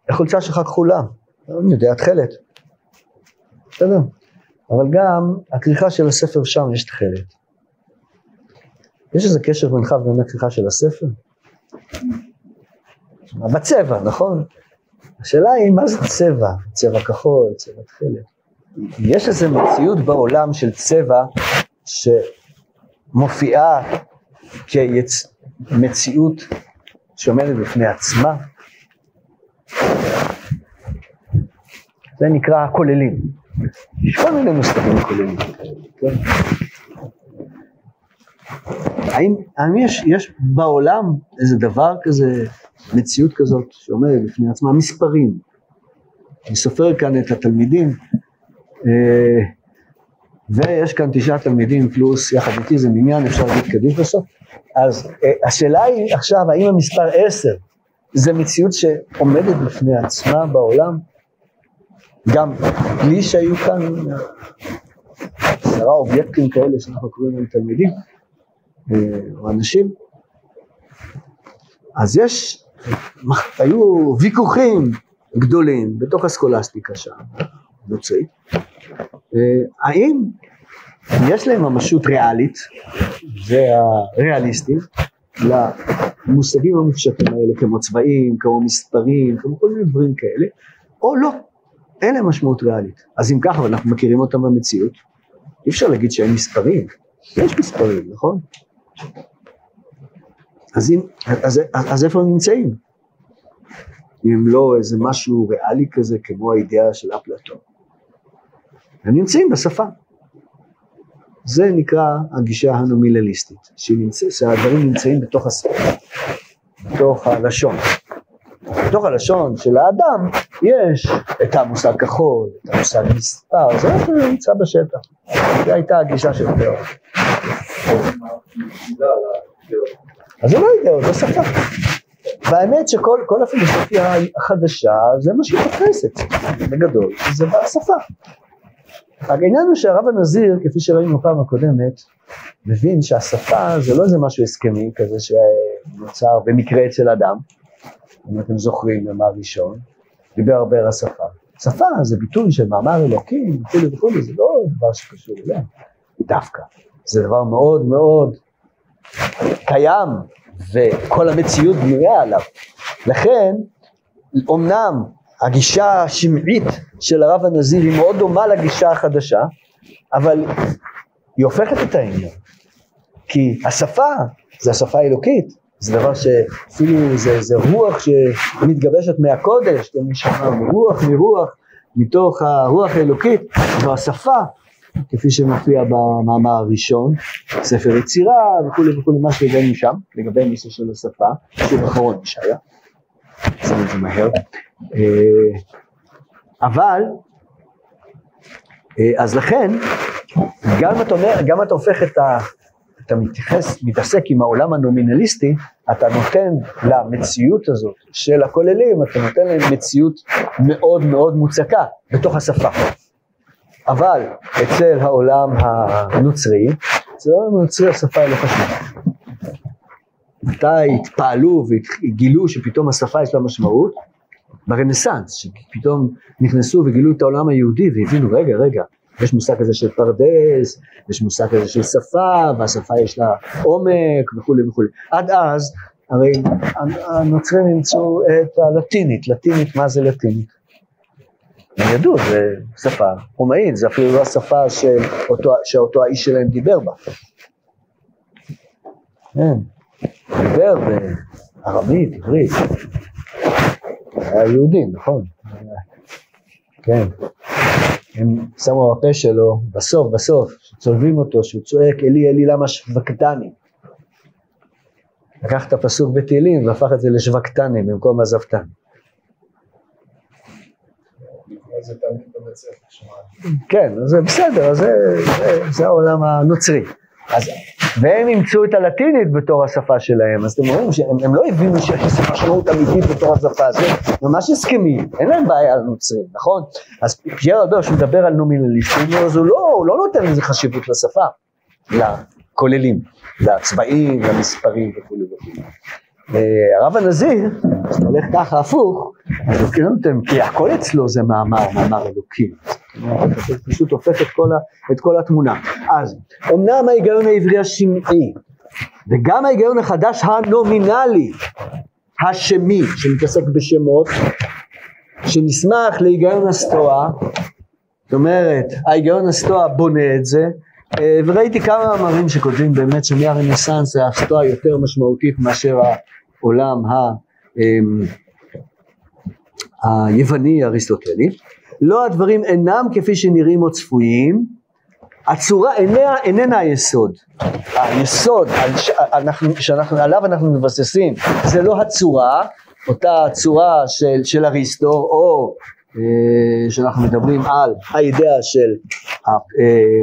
החולצה שלך כחולה, אני יודע, תכלת, בסדר, אבל גם הכריכה של הספר שם יש תכלת. יש איזה קשר בינך ובין הכריכה של הספר? בצבע, נכון? השאלה היא מה זה צבע? צבע כחול, צבע תכלת. יש איזו מציאות בעולם של צבע שמופיעה כמציאות שעומדת בפני עצמה. זה נקרא כוללים. יש כל מיני מושגים כוללים. כן? האם, האם יש, יש בעולם איזה דבר כזה, מציאות כזאת שעומדת בפני עצמה, מספרים. אני סופר כאן את התלמידים, אה, ויש כאן תשעה תלמידים פלוס יחד איתי זה מניין, אפשר להגיד קדיש בסוף. אז אה, השאלה היא עכשיו, האם המספר עשר זה מציאות שעומדת בפני עצמה בעולם? גם בלי שהיו כאן עשרה אובייקטים כאלה שאנחנו קוראים להם תלמידים, או אנשים. אז יש, היו ויכוחים גדולים בתוך הסקולסטיקה שם, נוצרית, האם יש להם ממשות ריאלית, זה הריאליסטים, למושגים המופשטים האלה כמו צבעים, כמו מספרים, כמו כל מיני דברים כאלה, או לא. אין להם משמעות ריאלית. אז אם ככה, ואנחנו מכירים אותם במציאות, אי אפשר להגיד שאין מספרים. יש מספרים, נכון? אז, אם, אז, אז, אז איפה הם נמצאים? אם לא איזה משהו ריאלי כזה כמו האידאה של אפלטון. הם נמצאים בשפה. זה נקרא הגישה הנומינליסטית, שהדברים נמצאים בתוך השפה, בתוך הלשון. בתוך הלשון של האדם יש את המושג כחול, את המושג מספר, זה נמצא בשטח. זו הייתה הגישה של תיאור. אז זה לא אידאות, זה שפה. והאמת שכל הפילוסופיה החדשה זה מה שהיא תופסת בגדול, זה בשפה. העניין הוא שהרב הנזיר, כפי שראינו בפעם הקודמת, מבין שהשפה זה לא איזה משהו הסכמי כזה שנוצר במקרה אצל אדם, אם אתם זוכרים במה ראשון, דיבר הרבה על השפה. שפה זה ביטוי של מאמר אלוקים וכולי וכולי, זה לא דבר שקשור אליהם, דווקא. זה דבר מאוד מאוד קיים, וכל המציאות בנויה עליו. לכן, אמנם הגישה השמעית של הרב הנזיר היא מאוד דומה לגישה החדשה, אבל היא הופכת את העניין. כי השפה זה השפה האלוקית, זה דבר שאפילו זה, זה רוח שמתגבשת מהקודש, כמו שאמרנו, רוח מרוח, מתוך הרוח האלוקית, זו השפה, כפי שמופיע במאמר הראשון, ספר יצירה וכולי וכולי, מה שהבאנו שם, לגבי הנושא של השפה, שוב אחרון ישעיה, עשינו את זה מהר, אה, אבל, אה, אז לכן, גם אתה, אומר, גם אתה הופך את ה... אתה מתייחס, מתעסק עם העולם הנומינליסטי, אתה נותן למציאות הזאת של הכוללים, אתה נותן להם מציאות מאוד מאוד מוצקה בתוך השפה. אבל אצל העולם הנוצרי, אצל העולם הנוצרי השפה היא לא חשובה. מתי התפעלו וגילו שפתאום השפה יש לה משמעות? ברנסאנס, שפתאום נכנסו וגילו את העולם היהודי והבינו, רגע, רגע, יש מושג כזה של פרדס, יש מושג כזה של שפה, והשפה יש לה עומק וכולי וכולי. עד אז, הרי הנוצרים אימצו את הלטינית, לטינית, מה זה לטינית? הם ידעו, זה שפה רומאית, זה אפילו לא השפה שאותו, שאותו האיש שלהם דיבר בה. כן, דיבר בארמית, עברית. היה יהודי, נכון. כן. הם שמו בפה שלו, בסוף, בסוף, צולבים אותו, שהוא צועק, אלי, אלי, למה שווקתני? לקח את הפסוק בתהילים והפך את זה לשווקתני במקום עזבתני. כן, זה בסדר, זה, זה, זה העולם הנוצרי. אז, והם אימצו את הלטינית בתור השפה שלהם, אז אתם רואים שהם לא הבינו שיש משמעות אמיתית בתור השפה, זה ממש הסכמים, אין להם בעיה על נוצרים, נכון? אז פייר אלבר שהוא מדבר על נומינליסטים, אז הוא לא, הוא לא נותן איזה חשיבות לשפה, לכוללים, לצבעים, למספרים וכולי וכולי. הרב הנזיר, הולך ככה הפוך, כי הכל אצלו זה מאמר, מאמר אלוקים. זה פשוט הופך את כל, את כל התמונה. אז, אמנם ההיגיון העברי השמעי, וגם ההיגיון החדש הנומינלי, השמי, שמתעסק בשמות, שנסמך להיגיון הסטואה, זאת אומרת, ההיגיון הסטואה בונה את זה, וראיתי כמה מאמרים שכותבים באמת שמהרנסאנס הסטואה יותר משמעותית מאשר העולם ה... אמ, היווני האריסטוטלי, לא הדברים אינם כפי שנראים או צפויים, הצורה איננה, איננה היסוד, היסוד אנחנו, שאנחנו, עליו אנחנו מבססים זה לא הצורה, אותה צורה של, של אריסטו או אה, שאנחנו מדברים על האידאה של, אה,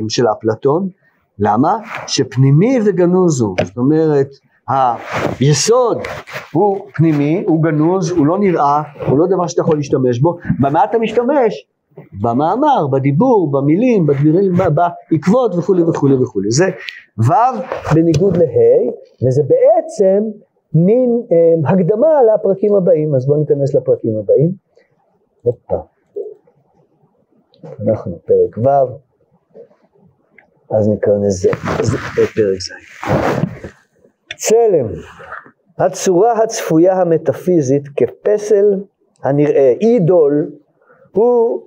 של אפלטון, למה? שפנימי וגנוז הוא, זאת אומרת היסוד הוא פנימי, הוא גנוז, הוא לא נראה, הוא לא דבר שאתה יכול להשתמש בו, במה אתה משתמש? במאמר, בדיבור, במילים, בדברים, בעקבות וכולי וכולי וכולי. זה ו' בניגוד לה', וזה בעצם מין אה, הקדמה לפרקים הבאים, אז בואו ניכנס לפרקים הבאים. הופה. אנחנו פרק ו', אז נקרא לזה פרק ז'. צלם, הצורה הצפויה המטאפיזית כפסל הנראה, אידול הוא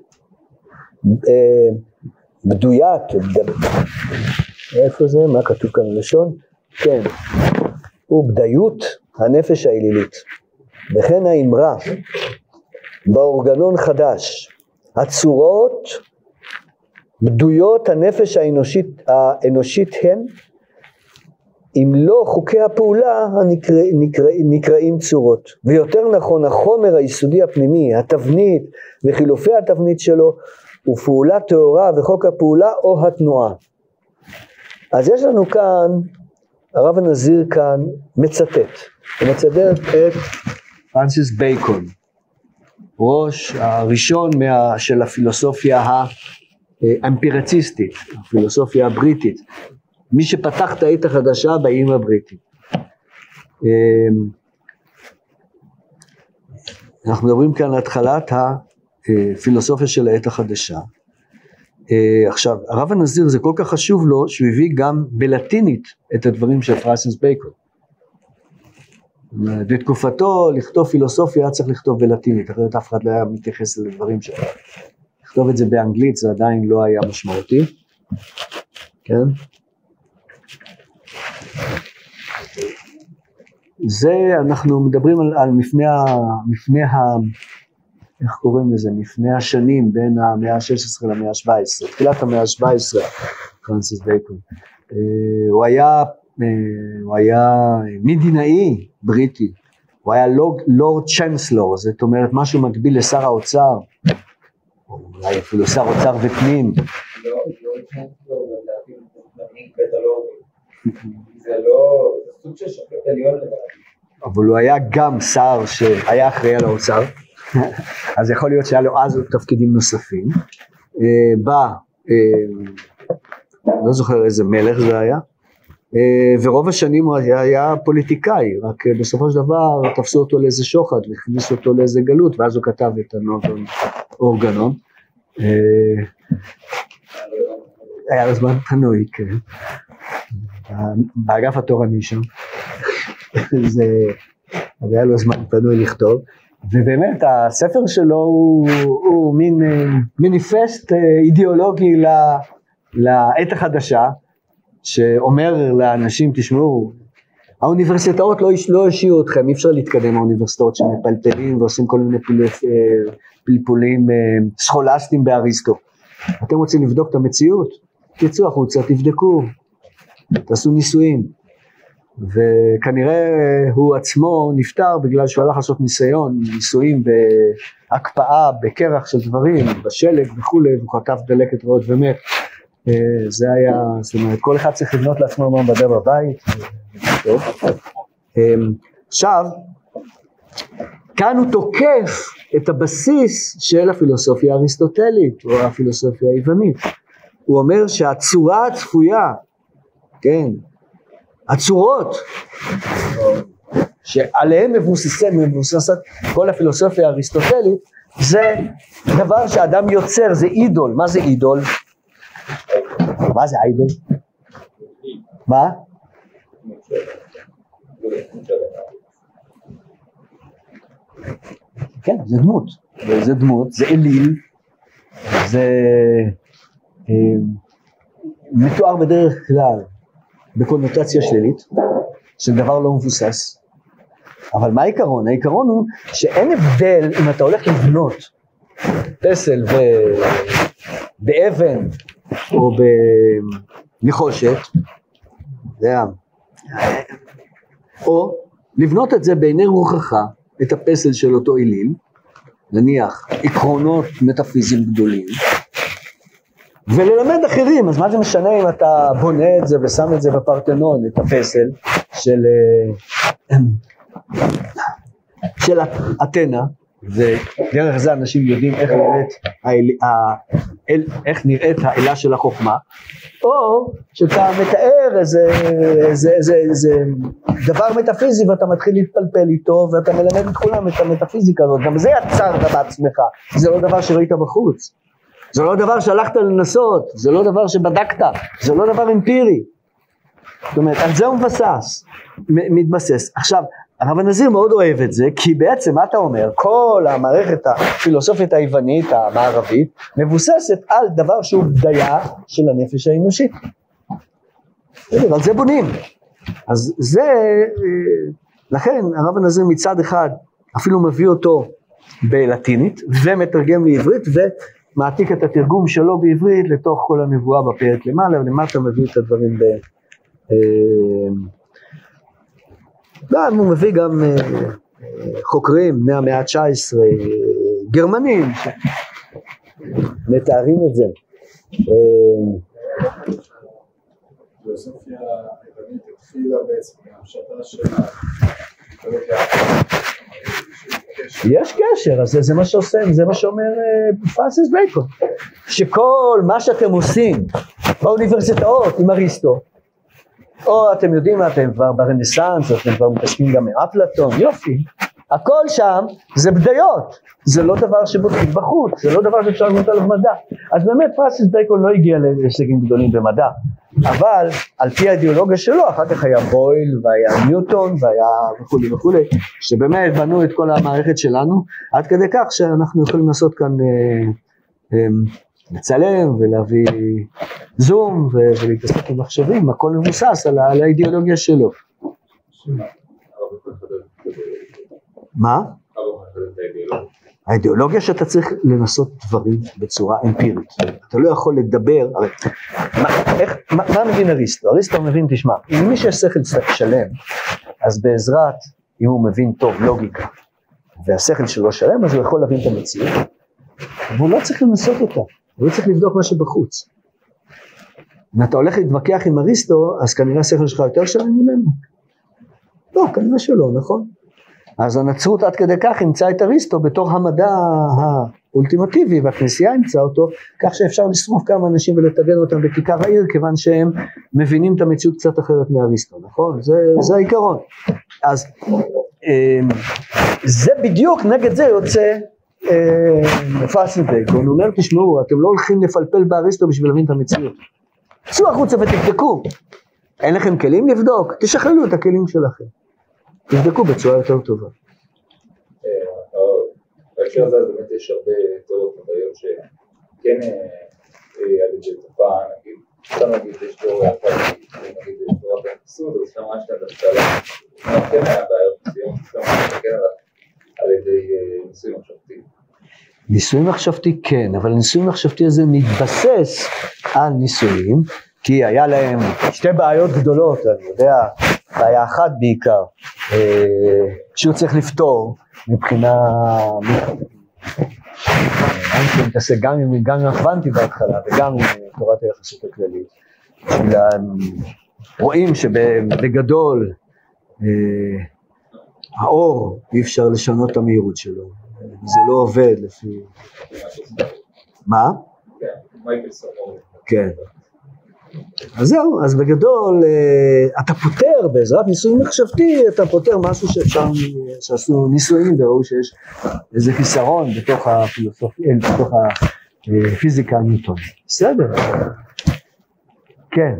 אה, בדויק, איפה זה? מה כתוב כאן בלשון? כן, הוא בדיות הנפש האלילית. וכן האמרה באורגנון חדש, הצורות בדויות הנפש האנושית, האנושית הן, אם לא חוקי הפעולה הנקרא, נקרא, נקראים צורות. ויותר נכון, החומר היסודי הפנימי, התבנית וחילופי התבנית שלו, הוא פעולה טהורה וחוק הפעולה או התנועה. אז יש לנו כאן, הרב הנזיר כאן מצטט, הוא מצטט את פרנסיס בייקון, ראש הראשון מה, של הפילוסופיה האמפירציסטית, הפילוסופיה הבריטית, מי שפתח את העת החדשה באיים הבריטים. אמ, אנחנו מדברים כאן על התחלת הפילוסופיה של העת החדשה. אה, עכשיו, הרב הנזיר זה כל כך חשוב לו שהוא הביא גם בלטינית את הדברים של פרייסנס בייקון. בתקופתו לכתוב פילוסופיה היה צריך לכתוב בלטינית, אחרת אף אחד לא היה מתייחס לדברים שלו. לכתוב את זה באנגלית זה עדיין לא היה משמעותי, כן? זה, אנחנו מדברים על, על מפנה, מפנה ה... איך קוראים לזה? מפנה השנים בין המאה ה-16 למאה ה-17, תחילת המאה ה-17, פרנסיס בייקון. אה, הוא היה, אה, הוא היה מדינאי בריטי, הוא היה לורד צ'נסלור, זאת אומרת משהו מקביל לשר האוצר, אולי אפילו שר אוצר ופנים. לא, אבל הוא היה גם שר שהיה אחראי על האוצר, אז יכול להיות שהיה לו אז תפקידים נוספים. אה, בא, אה, לא זוכר איזה מלך זה היה, אה, ורוב השנים הוא היה, היה פוליטיקאי, רק בסופו של דבר תפסו אותו לאיזה שוחד והכניסו אותו לאיזה גלות, ואז הוא כתב את הנובן אורגנון. היה לו זמן פנוי, כן. באגף התורני שם. זה, היה לו זמן פנוי לכתוב, ובאמת הספר שלו הוא, הוא מין אה, מניפסט אה, אידיאולוגי לעת החדשה, שאומר לאנשים, תשמעו, האוניברסיטאות לא, לא השאירו אתכם, אי אפשר להתקדם מהאוניברסיטאות שמפלפלים ועושים כל מיני אה, פלפולים סכולסטיים באריסטו. אתם רוצים לבדוק את המציאות? תצאו החוצה, תבדקו, תעשו ניסויים. וכנראה הוא עצמו נפטר בגלל שהוא הלך לעשות ניסיון, ניסויים בהקפאה, בקרח של דברים, בשלג וכולי, והוא כתב דלקת ריאות ומת. אה, זה היה, זאת אומרת, כל אחד צריך לבנות לעצמו מעבדה בבית. אה, עכשיו, כאן הוא תוקף את הבסיס של הפילוסופיה האריסטוטלית, או הפילוסופיה היוונית. הוא אומר שהצורה הצפויה, כן, הצורות שעליהן מבוססת, מבוססת כל הפילוסופיה האריסטוטלית זה דבר שאדם יוצר, זה אידול, מה זה אידול? מה זה איידול? מה? כן, זה דמות, זה דמות, זה אליל, זה אה, מתואר בדרך כלל בקונוטציה שלילית, של דבר לא מבוסס. אבל מה העיקרון? העיקרון הוא שאין הבדל אם אתה הולך לבנות פסל ב... באבן או בנחושת, או לבנות את זה בעיני רוחך, את הפסל של אותו אליל, נניח עקרונות מטאפיזיים גדולים, וללמד אחרים, אז מה זה משנה אם אתה בונה את זה ושם את זה בפרטנון, את הפסל של, אה, [CLEARS THROAT] של אתנה, ודרך זה אנשים יודעים איך נראית, האל, האל, איך נראית האלה של החוכמה, או שאתה מתאר איזה, איזה, איזה, איזה דבר מטאפיזי ואתה מתחיל להתפלפל איתו ואתה מלמד את כולם את המטאפיזיקה הזאת, גם זה יצרת בעצמך, זה לא דבר שראית בחוץ. זה לא דבר שהלכת לנסות, זה לא דבר שבדקת, זה לא דבר אמפירי. זאת אומרת, על זה הוא מבסס, מתבסס. עכשיו, הרב הנזיר מאוד אוהב את זה, כי בעצם מה אתה אומר? כל המערכת הפילוסופית היוונית המערבית מבוססת על דבר שהוא בדיה של הנפש האנושית. על זה בונים. אז זה, אה, לכן הרב הנזיר מצד אחד אפילו מביא אותו בלטינית ומתרגם לעברית ומעתיק את התרגום שלו בעברית לתוך כל הנבואה בפרק למעלה ולמטה מביא את הדברים ב... אה, גם הוא מביא גם אה, חוקרים בני המאה ה-19, גרמנים, מתארים את זה. היוונית התחילה בעצם יש קשר, אז זה מה שעושה, זה מה שאומר אה, פרנסיס בייקון, שכל מה שאתם עושים באוניברסיטאות עם אריסטו, או אתם יודעים מה, אתם כבר ברנסאנס, אתם כבר מתעסקים גם מאפלטון, יופי, הכל שם זה בדיות, זה לא דבר שבודקים בחוץ, זה לא דבר שאפשר לבנות עליו מדע. אז באמת פרנסיס בייקון לא הגיע להישגים גדולים במדע, אבל על פי האידיאולוגיה שלו, אחר כך היה בויל והיה ניוטון והיה וכולי וכולי, שבאמת בנו את כל המערכת שלנו, עד כדי כך שאנחנו יכולים לעשות כאן אה, אה, לצלם ולהביא זום ולהתעסק עם מחשבים, הכל מבוסס על, על האידיאולוגיה שלו. מה? האידיאולוגיה שאתה צריך לנסות דברים בצורה אמפירית. אתה לא יכול לדבר, הרי מה, איך, מה, מה מבין אריסטו? אריסטו מבין, תשמע, אם מי שיש שכל שלם, אז בעזרת, אם הוא מבין טוב לוגיקה, והשכל שלו שלם, אז הוא יכול להבין את המציאות, והוא לא צריך לנסות אותה, הוא לא צריך לבדוק מה שבחוץ. אם אתה הולך להתווכח עם אריסטו, אז כנראה השכל שלך יותר שלם ממנו. לא, כנראה שלא, נכון? אז הנצרות עד כדי כך אימצה את אריסטו בתור המדע האולטימטיבי והכנסייה אימצה אותו כך שאפשר לשרוף כמה אנשים ולטגן אותם בכיכר העיר כיוון שהם מבינים את המציאות קצת אחרת מאריסטו, נכון? זה, זה העיקרון. אז אמ, זה בדיוק נגד זה יוצא פאסנטק, הוא אומר תשמעו אתם לא הולכים לפלפל באריסטו בשביל להבין את המציאות. צאו החוצה ותבדקו, אין לכם כלים לבדוק, תשחררו את הכלים שלכם. תבדקו בצורה יותר טובה. אה, בהקשר הזה באמת יש הרבה תיאוריות מדעיות שכן אה, אה, על ידי תופעה, נגיד, סתם נגיד יש תיאוריה אחת, נגיד יש תיאוריה בהתנסות, אז שם יש כאן דווקא כן היה בעיות מסוימות, סתם כן על ידי ניסוי מחשבתי. ניסוי מחשבתי כן, אבל ניסוי מחשבתי הזה מתבסס על ניסויים, כי היה להם שתי בעיות גדולות, אני יודע, בעיה אחת בעיקר, אה, שהוא צריך לפתור מבחינה... אני מתעסק גם עם, גם עם הקוונטי בהתחלה וגם עם תורת היחסות הכללית. רואים שבגדול אה, האור אי אפשר לשנות את המהירות שלו, זה לא עובד לפי... מה? כן. אז זהו, אז בגדול אה, אתה פותר בעזרת ניסוי מחשבתי, אתה פותר משהו שאפשר, שעשו ניסויים וראו שיש איזה חיסרון בתוך הפילוסופיה, אה, בתוך הפיזיקה הניוטונית. בסדר. כן.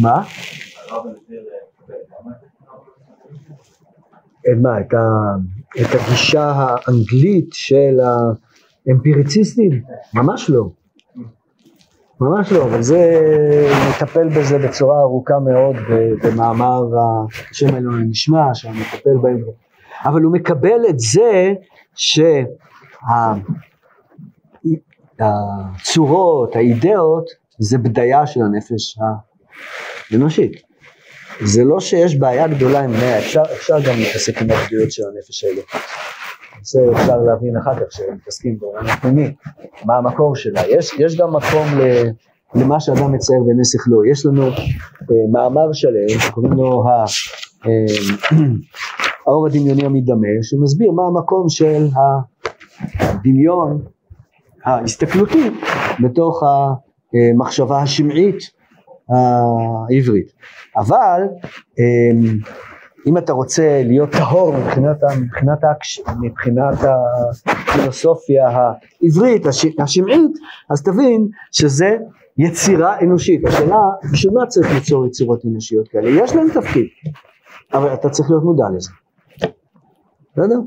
מה? מה, את הגישה האנגלית של ה... אמפיריציסטים? ממש לא. ממש לא, אבל זה, נטפל בזה בצורה ארוכה מאוד במאמר השם אלוהים נשמע, שם מטפל בהם. אבל הוא מקבל את זה שהצורות, האידאות, זה בדיה של הנפש האנושית. זה לא שיש בעיה גדולה עם מאה, אפשר, אפשר גם להתעסק עם הבדויות של הנפש האלוהית. זה אפשר להבין אחר כך שמתעסקים בעולם הפנימי, מה המקור שלה. יש, יש גם מקום ל, למה שאדם מצייר בעיני שכלו. יש לנו אה, מאמר שלם שקוראים לו ה, אה, [CLEARS THROAT] האור הדמיוני המדמה, שמסביר מה המקום של הדמיון ההסתכלותי בתוך המחשבה השמעית העברית. אבל אה, אם אתה רוצה להיות טהור מבחינת, מבחינת, מבחינת הפילוסופיה העברית, השמעית, אז תבין שזה יצירה אנושית. השאלה, בשביל מה צריך ליצור יצירות אנושיות כאלה? יש להם תפקיד, אבל אתה צריך להיות מודע לזה. בסדר?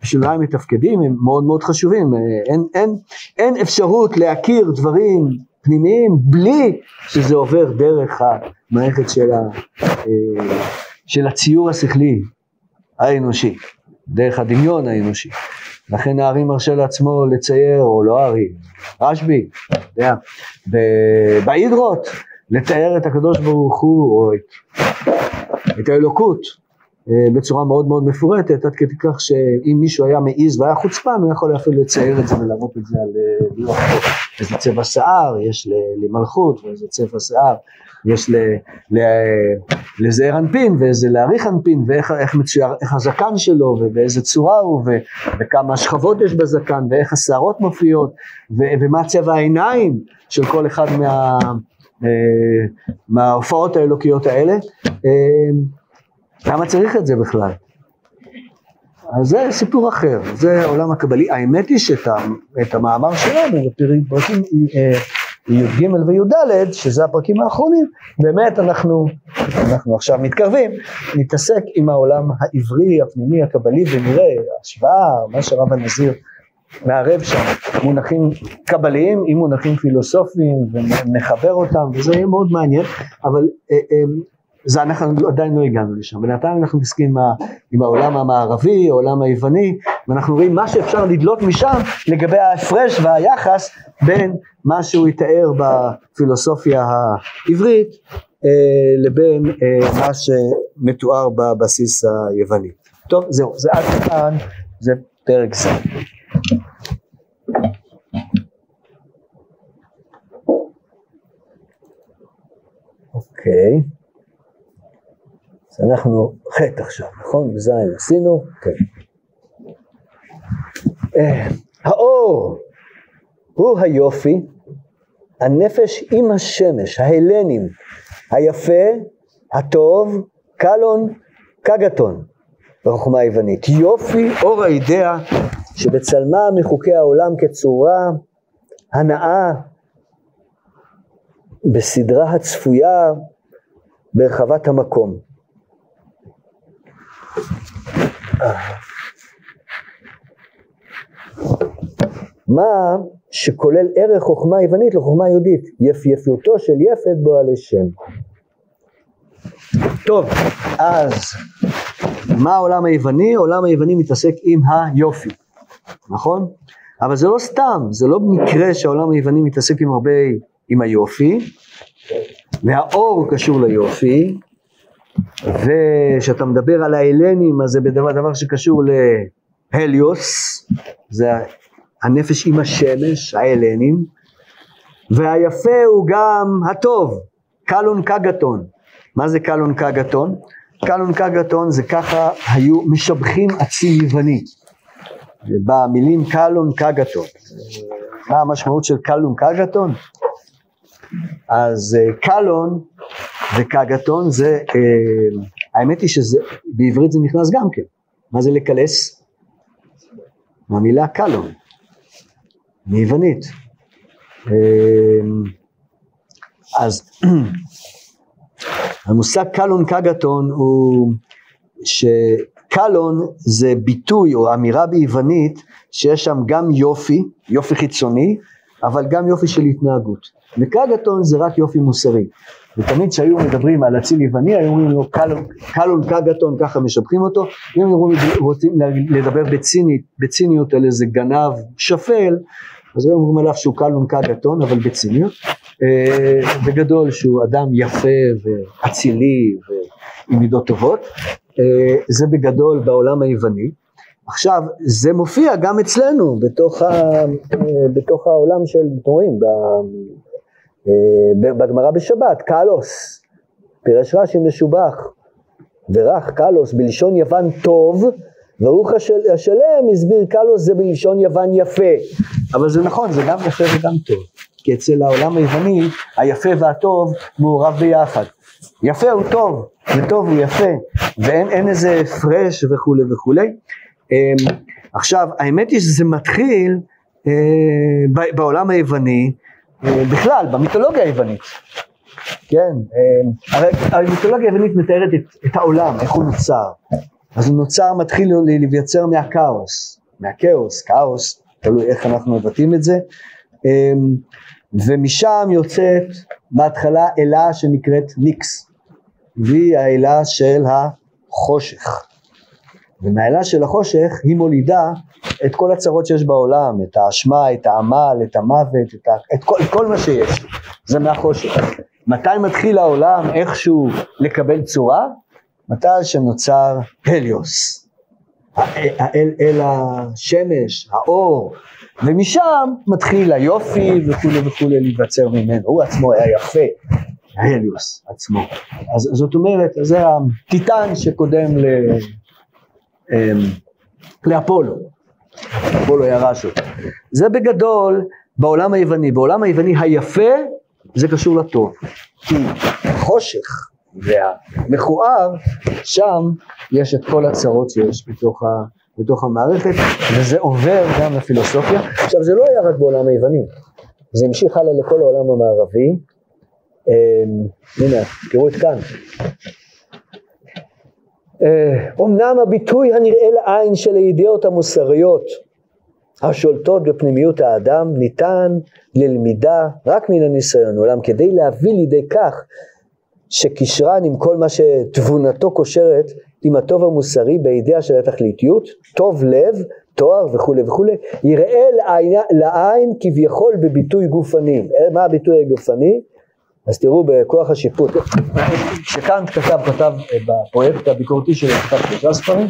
ובשביל מה הם מתפקדים הם מאוד מאוד חשובים. אין, אין, אין אפשרות להכיר דברים פנימיים בלי שזה עובר דרך המערכת של, ה, אה, של הציור השכלי האנושי, דרך הדמיון האנושי. לכן הארי מרשה לעצמו לצייר, או לא הארי, רשב"י, יודע, בהידרות, לתאר את הקדוש ברוך הוא, או את, את האלוקות, בצורה מאוד מאוד מפורטת, עד כדי כך שאם מישהו היה מעז והיה חוצפן, הוא יכול אפילו לצייר את זה ולהראות את זה על אה, לוח איזה צבע שיער, יש למלכות ואיזה צבע שיער, יש לזעיר אנפין ואיזה להעריך אנפין ואיך איך מצויר, איך הזקן שלו ובאיזה צורה הוא ו, וכמה שכבות יש בזקן ואיך השערות מופיעות ו, ומה צבע העיניים של כל אחד מה, אה, מההופעות האלוקיות האלה. למה צריך את זה בכלל? אז זה סיפור אחר, זה עולם הקבלי. האמת היא שאת המאמר שלנו בפרקים אה, י"ג וי"ד, שזה הפרקים האחרונים, באמת אנחנו, אנחנו עכשיו מתקרבים, נתעסק עם העולם העברי, הפנימי, הקבלי, ונראה השוואה, מה שרב הנזיר מערב שם, מונחים קבליים עם מונחים פילוסופיים, ונחבר אותם, וזה יהיה מאוד מעניין, אבל אה, אה, זה אנחנו עדיין לא הגענו לשם, בינתיים אנחנו מתעסקים עם, עם העולם המערבי, העולם היווני, ואנחנו רואים מה שאפשר לדלות משם לגבי ההפרש והיחס בין מה שהוא יתאר בפילוסופיה העברית אה, לבין אה, מה שמתואר בבסיס היווני. טוב, זהו, זה עד כאן, זה פרק זה. אוקיי. Okay. אנחנו חטא עכשיו, נכון? בזין עשינו? כן. אה, האור הוא היופי, הנפש עם השמש, ההלנים, היפה, הטוב, קלון, קגתון, בחוכמה היוונית. יופי, אור האידאה, שבצלמה מחוקי העולם כצורה הנאה בסדרה הצפויה ברחבת המקום. מה שכולל ערך חוכמה יוונית לחוכמה יהודית, יפיפיותו של יפת בו על השם. טוב, אז מה העולם היווני? העולם היווני מתעסק עם היופי, נכון? אבל זה לא סתם, זה לא במקרה שהעולם היווני מתעסק עם הרבה, עם היופי, והאור קשור ליופי, וכשאתה מדבר על ההלנים, אז זה בדבר, דבר שקשור להליוס, זה הנפש עם השמש, ההלנים, והיפה הוא גם הטוב, קלון קגתון. מה זה קלון קגתון? קלון קגתון זה ככה היו משבחים אציל יווני. במילים קלון קגתון. מה המשמעות של קלון קגתון? אז אה, קלון וקגתון זה, אה, האמת היא שבעברית זה נכנס גם כן. מה זה לקלס? מהמילה קלון, מיוונית. אה, אז [CLEARS THROAT] המושג קלון קגתון הוא שקלון זה ביטוי או אמירה ביוונית שיש שם גם יופי, יופי חיצוני, אבל גם יופי של התנהגות. וקגתון זה רק יופי מוסרי. ותמיד כשהיו מדברים על אציל יווני, היו אומרים לו קלון קגתון, ככה משבחים אותו, אם היו רוצים לדבר בצינית, בציניות על איזה גנב שפל, אז היו אומרים עליו שהוא קלון קגתון, אבל בציניות. אה, בגדול שהוא אדם יפה ואצילי ועם מידות טובות, אה, זה בגדול בעולם היווני. עכשיו, זה מופיע גם אצלנו, בתוך, ה, אה, בתוך העולם של, אתם רואים, אה, בגמרא בשבת, קלוס, פירש רש"י משובח, ורך קלוס בלשון יוון טוב, ברוך השלם הסביר קלוס זה בלשון יוון יפה, אבל זה נכון, זה גם יפה וגם טוב, כי אצל העולם היווני היפה והטוב מעורב ביחד. יפה הוא טוב, וטוב הוא יפה, ואין איזה הפרש וכולי וכולי. אמ, עכשיו, האמת היא שזה מתחיל אה, בעולם היווני, אה, בכלל, במיתולוגיה היוונית. כן, אה, הרי המיתולוגיה היוונית מתארת את, את העולם, איך הוא נוצר. אז הוא נוצר, מתחיל להיווצר מהכאוס, מהכאוס, כאוס, תלוי איך אנחנו מבטאים את זה. אה, ומשם יוצאת בהתחלה אלה שנקראת ניקס, והיא האלה של החושך. ומהאלה של החושך היא מולידה את כל הצרות שיש בעולם, את האשמה, את העמל, את המוות, את, ה... את, כל, את כל מה שיש, זה מהחושך. מתי מתחיל העולם איכשהו לקבל צורה? מתי שנוצר הליוס, האל, אל השמש, האור, ומשם מתחיל היופי וכולי וכולי להיווצר ממנו, הוא עצמו היה יפה, ההליוס עצמו. אז זאת אומרת, זה הטיטן שקודם ל... אמ, לאפולו, אפולו ירש אותו. זה בגדול בעולם היווני, בעולם היווני היפה זה קשור לטוב, כי החושך והמכוער, שם יש את כל הצרות שיש בתוך, ה, בתוך המערכת, וזה עובר גם לפילוסופיה. עכשיו זה לא היה רק בעולם היווני, זה המשיך הלאה לכל העולם המערבי. אמ, הנה, תראו את כאן. אומנם אה, הביטוי הנראה לעין של הידיעות המוסריות השולטות בפנימיות האדם ניתן ללמידה רק מן הניסיון, אולם כדי להביא לידי כך שקשרן עם כל מה שתבונתו קושרת עם הטוב המוסרי באידאה של התכליתיות, טוב לב, תואר וכולי וכולי, יראה לעין, לעין כביכול בביטוי גופני. מה הביטוי הגופני? אז תראו בכוח השיפוט, שקאנט כתב, כתב בפרויקט הביקורתי שלו, כתב שלושה ספרים,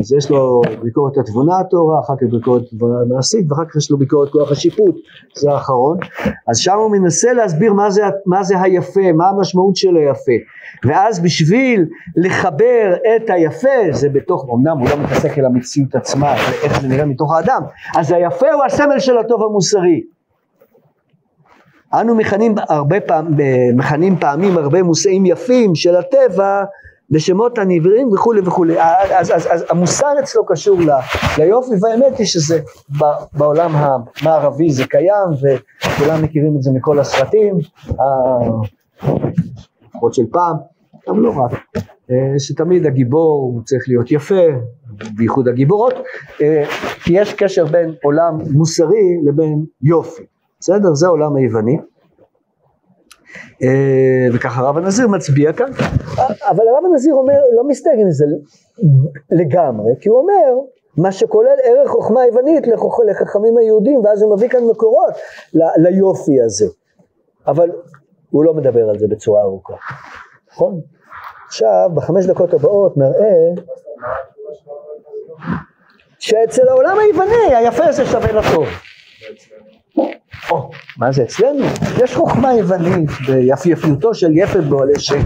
אז יש לו ביקורת התבונה הטהורה, אחר כך ביקורת התבונה המעשית, ואחר כך יש לו ביקורת כוח השיפוט, זה האחרון. אז שם הוא מנסה להסביר מה זה, מה זה היפה, מה המשמעות של היפה. ואז בשביל לחבר את היפה, זה בתוך, אמנם הוא לא מתעסק אל המציאות עצמה, איך זה נראה מתוך האדם, אז היפה הוא הסמל של הטוב המוסרי. אנו מכנים הרבה פעם, מכנים פעמים הרבה מושאים יפים של הטבע בשמות הנבראים וכולי וכולי. אז, אז, אז המוסר אצלו קשור ל, ליופי והאמת היא שזה בעולם המערבי זה קיים וכולם מכירים את זה מכל הסרטים, לפחות של פעם, גם לא רק, אה, שתמיד הגיבור צריך להיות יפה, בייחוד הגיבורות, אה, כי יש קשר בין עולם מוסרי לבין יופי. בסדר? זה העולם היווני. אה, וככה הרב הנזיר מצביע כאן. אבל הרב הנזיר אומר, לא מסתייג עם זה לגמרי, כי הוא אומר, מה שכולל ערך חוכמה יוונית לחכמים היהודים, ואז הוא מביא כאן מקורות ליופי הזה. אבל הוא לא מדבר על זה בצורה ארוכה, נכון? עכשיו, בחמש דקות הבאות נראה שאצל העולם היווני היפה הזה שווה לטוב. או, מה זה אצלנו? יש חוכמה יוונית ביפייפיותו של יפת שם.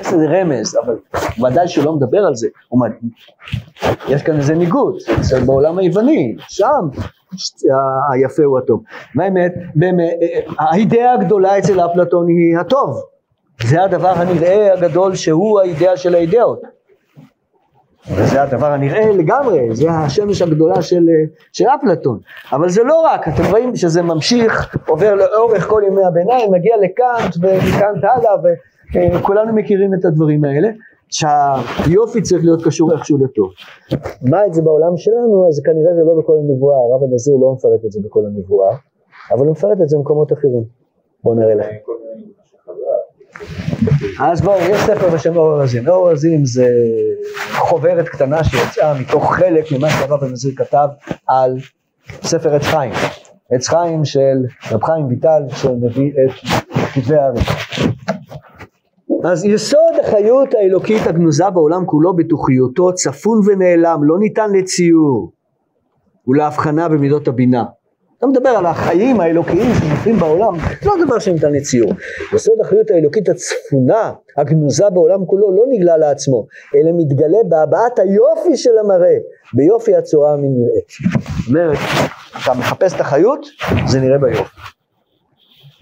יש לזה רמז, אבל ודאי שהוא לא מדבר על זה. יש כאן איזה ניגוד, זה בעולם היווני, שם היפה הוא הטוב. באמת, האידאה הגדולה אצל אפלטון היא הטוב. זה הדבר הנראה הגדול שהוא האידאה של האידאות. וזה הדבר הנראה לגמרי, זה השמש הגדולה של, של אפלטון. אבל זה לא רק, אתם רואים שזה ממשיך, עובר לאורך כל ימי הביניים, מגיע לקאנט ומקאנט הלאה, וכולנו מכירים את הדברים האלה, שהיופי צריך להיות קשור איכשהו לטוב. מה את זה בעולם שלנו, אז כנראה זה לא בכל הנבואה, הרב הנזיר לא מפרט את זה בכל הנבואה, אבל הוא מפרט את זה במקומות אחרים. בואו נראה לכם. אז בואו, יש ספר בשם אור הרזים. אור הרזים זה חוברת קטנה שיצאה מתוך חלק ממה שהרב הנזיר כתב על ספר עץ חיים. עץ חיים של רב חיים ויטל שמביא את כתבי הארץ. אז יסוד החיות האלוקית הגנוזה בעולם כולו בתוכיותו צפון ונעלם, לא ניתן לציור ולהבחנה במידות הבינה. אתה מדבר על החיים האלוקיים שמופיעים בעולם, לא דבר שניתן לציור. יסוד החיות האלוקית הצפונה, הגנוזה בעולם כולו, לא נגלה לעצמו, אלא מתגלה בהבעת היופי של המראה, ביופי הצורה המנראית. זאת אומרת, אתה מחפש את החיות, זה נראה ביופי.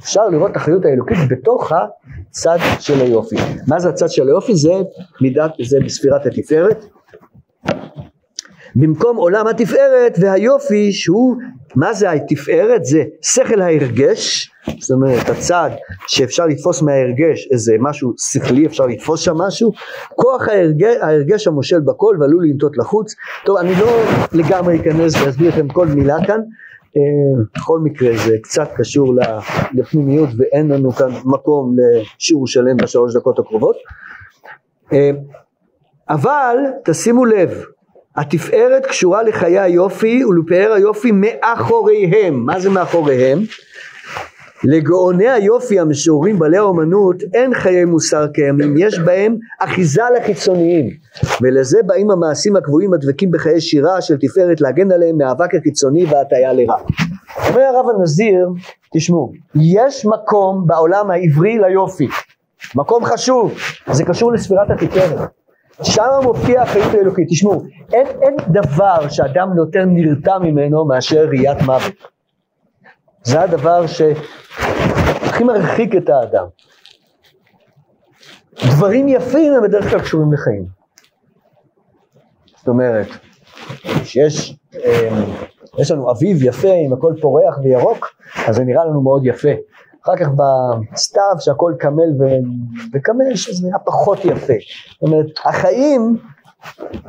אפשר לראות את החיות האלוקית בתוך הצד של היופי. מה זה הצד של היופי? זה מידת, זה בספירת התפארת. במקום עולם התפארת והיופי שהוא, מה זה התפארת? זה שכל ההרגש, זאת אומרת הצד שאפשר לתפוס מההרגש איזה משהו שכלי, אפשר לתפוס שם משהו, כוח ההרגש, ההרגש המושל בכל ועלול לנטות לחוץ. טוב, אני לא לגמרי אכנס ואסביר לכם כל מילה כאן, אה, בכל מקרה זה קצת קשור לפנימיות ואין לנו כאן מקום לשיעור שלם בשלוש דקות הקרובות. אה, אבל תשימו לב, התפארת קשורה לחיי היופי ולפאר היופי מאחוריהם. מה זה מאחוריהם? לגאוני היופי המשוררים בעלי האומנות אין חיי מוסר קיימים, יש בהם אחיזה לחיצוניים ולזה באים המעשים הקבועים הדבקים בחיי שירה של תפארת להגן עליהם מאבק החיצוני והטיה לרע. אומר הרב הנזיר, תשמעו, יש מקום בעולם העברי ליופי, מקום חשוב, זה קשור לספירת התפארת. שם מופיע החיות האלוקית, תשמעו, אין, אין דבר שאדם יותר נרתע ממנו מאשר ראיית מוות. זה הדבר שהכי מרחיק את האדם. דברים יפים הם בדרך כלל קשורים לחיים. זאת אומרת, שיש אמ, יש לנו אביב יפה עם הכל פורח וירוק, אז זה נראה לנו מאוד יפה. אחר כך בסתיו שהכל קמל וקמל, שזה נראה פחות יפה. זאת אומרת, החיים,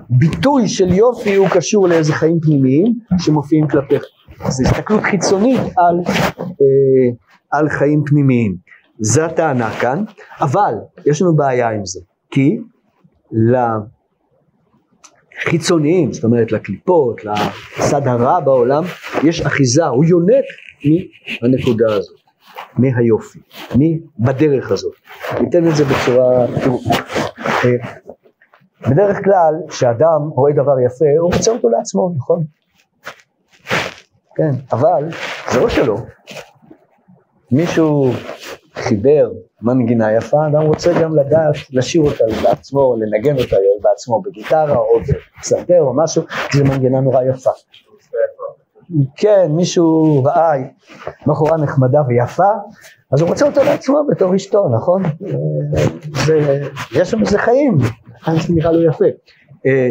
ביטוי של יופי הוא קשור לאיזה חיים פנימיים שמופיעים כלפיך. זו הסתכלות חיצונית על, אה, על חיים פנימיים. זו הטענה כאן, אבל יש לנו בעיה עם זה, כי לחיצוניים, זאת אומרת לקליפות, לצד הרע בעולם, יש אחיזה, הוא יונק מהנקודה הזאת, מהיופי, בדרך הזאת. ניתן את זה בצורה, אה, בדרך כלל כשאדם רואה דבר יפה, הוא רוצה אותו לעצמו, נכון? כן, אבל זה לא שלו. מישהו חיבר מנגינה יפה, אדם רוצה גם לדעת לשיר אותה בעצמו, לנגן אותה בעצמו בגיטרה או בפסנתר או משהו, זו מנגינה נורא יפה. כן, מישהו ראה בחורה נחמדה ויפה, אז הוא רוצה אותה לעצמו בתור אשתו, נכון? זה, יש שם איזה חיים, אז נראה לו יפה. אה,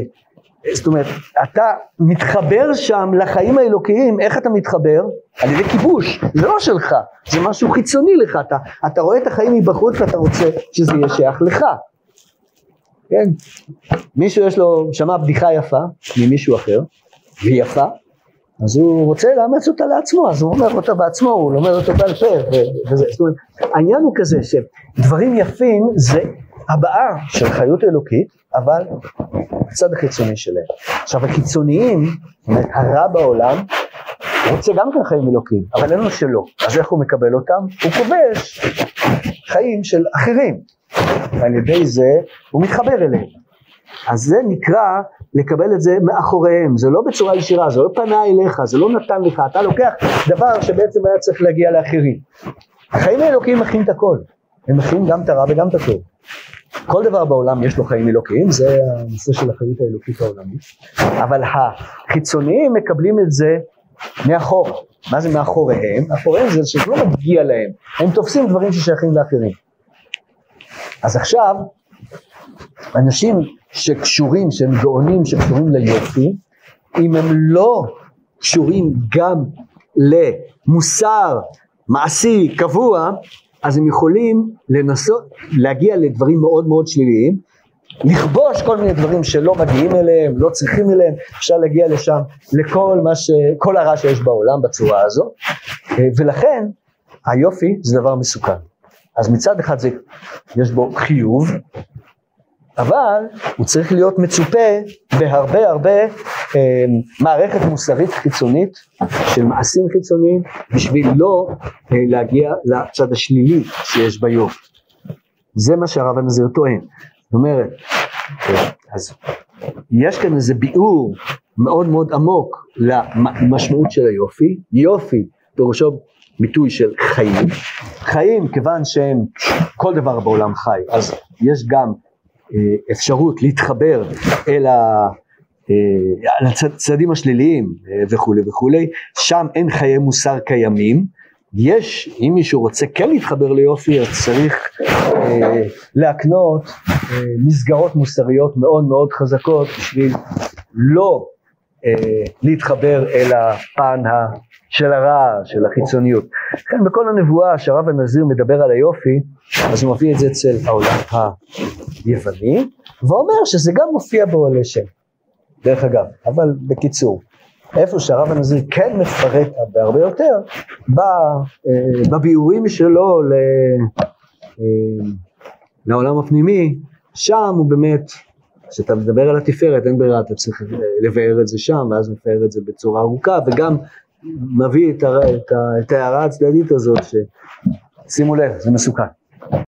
זאת אומרת, אתה מתחבר שם לחיים האלוקיים, איך אתה מתחבר? על ידי כיבוש, זה לא שלך, זה משהו חיצוני לך, אתה, אתה רואה את החיים מבחוץ ואתה רוצה שזה יהיה שייך לך, כן? מישהו יש לו, שמע בדיחה יפה ממישהו אחר, והיא יפה, אז הוא רוצה לאמץ אותה לעצמו, אז הוא אומר אותה בעצמו, הוא לומד אותו בעל פה, וזה, זאת אומרת, העניין הוא כזה שדברים יפים זה הבעה של חיות אלוקית, אבל הצד החיצוני שלהם. עכשיו הקיצוניים, הרע בעולם, רוצה גם כן חיים אלוקים, אבל אין לו שלו, אז איך הוא מקבל אותם? הוא כובש חיים של אחרים, ועל ידי זה הוא מתחבר אליהם. אז זה נקרא לקבל את זה מאחוריהם, זה לא בצורה ישירה, זה לא פנה אליך, זה לא נתן לך, אתה לוקח דבר שבעצם היה צריך להגיע לאחרים. החיים האלוקיים מכין את הכל, הם מכינים גם את הרע וגם את הטוב. כל דבר בעולם יש לו חיים אלוקיים, זה הנושא של החיות האלוקית העולמית, אבל החיצוניים מקבלים את זה מאחור. מה זה מאחוריהם? מאחוריהם זה שזה לא מגיע להם, הם תופסים דברים ששייכים לאחרים. אז עכשיו, אנשים שקשורים, שהם גאונים, שקשורים ליופי, אם הם לא קשורים גם למוסר מעשי קבוע, אז הם יכולים לנסות להגיע לדברים מאוד מאוד שליליים, לכבוש כל מיני דברים שלא מגיעים אליהם, לא צריכים אליהם, אפשר להגיע לשם לכל מה ש... כל הרע שיש בעולם בצורה הזו, ולכן היופי זה דבר מסוכן. אז מצד אחד זה, יש בו חיוב, אבל הוא צריך להיות מצופה בהרבה הרבה אה, מערכת מוסרית חיצונית של מעשים חיצוניים בשביל לא אה, להגיע לצד השלילי שיש ביופי. זה מה שהרב הנזיר טוען. זאת אומרת, אה, אז יש כאן איזה ביאור מאוד מאוד עמוק למשמעות של היופי. יופי פירושו ביטוי של חיים. חיים כיוון שהם כל דבר בעולם חי, אז יש גם אפשרות להתחבר אל ה... אה, הצדדים השליליים אה, וכולי וכולי, שם אין חיי מוסר קיימים, יש, אם מישהו רוצה כן להתחבר ליופי, אז צריך אה, להקנות אה, מסגרות מוסריות מאוד מאוד חזקות בשביל לא אה, להתחבר אל הפן ה, של הרע, של החיצוניות. לכן בכל הנבואה שהרב הנזיר מדבר על היופי, אז הוא מביא את זה אצל העולם היווני, ואומר שזה גם מופיע באוהלי שם, דרך אגב, אבל בקיצור. איפה שהרב הנזיר כן מפרט בהרבה יותר, אה, בביאורים שלו ל, אה, לעולם הפנימי, שם הוא באמת, כשאתה מדבר על התפארת אין ברירה, אתה צריך לבאר את זה שם, ואז מפאר את זה בצורה ארוכה, וגם מביא את, ההערה הצדדית הזאת, ששימו לב, זה מסוכן.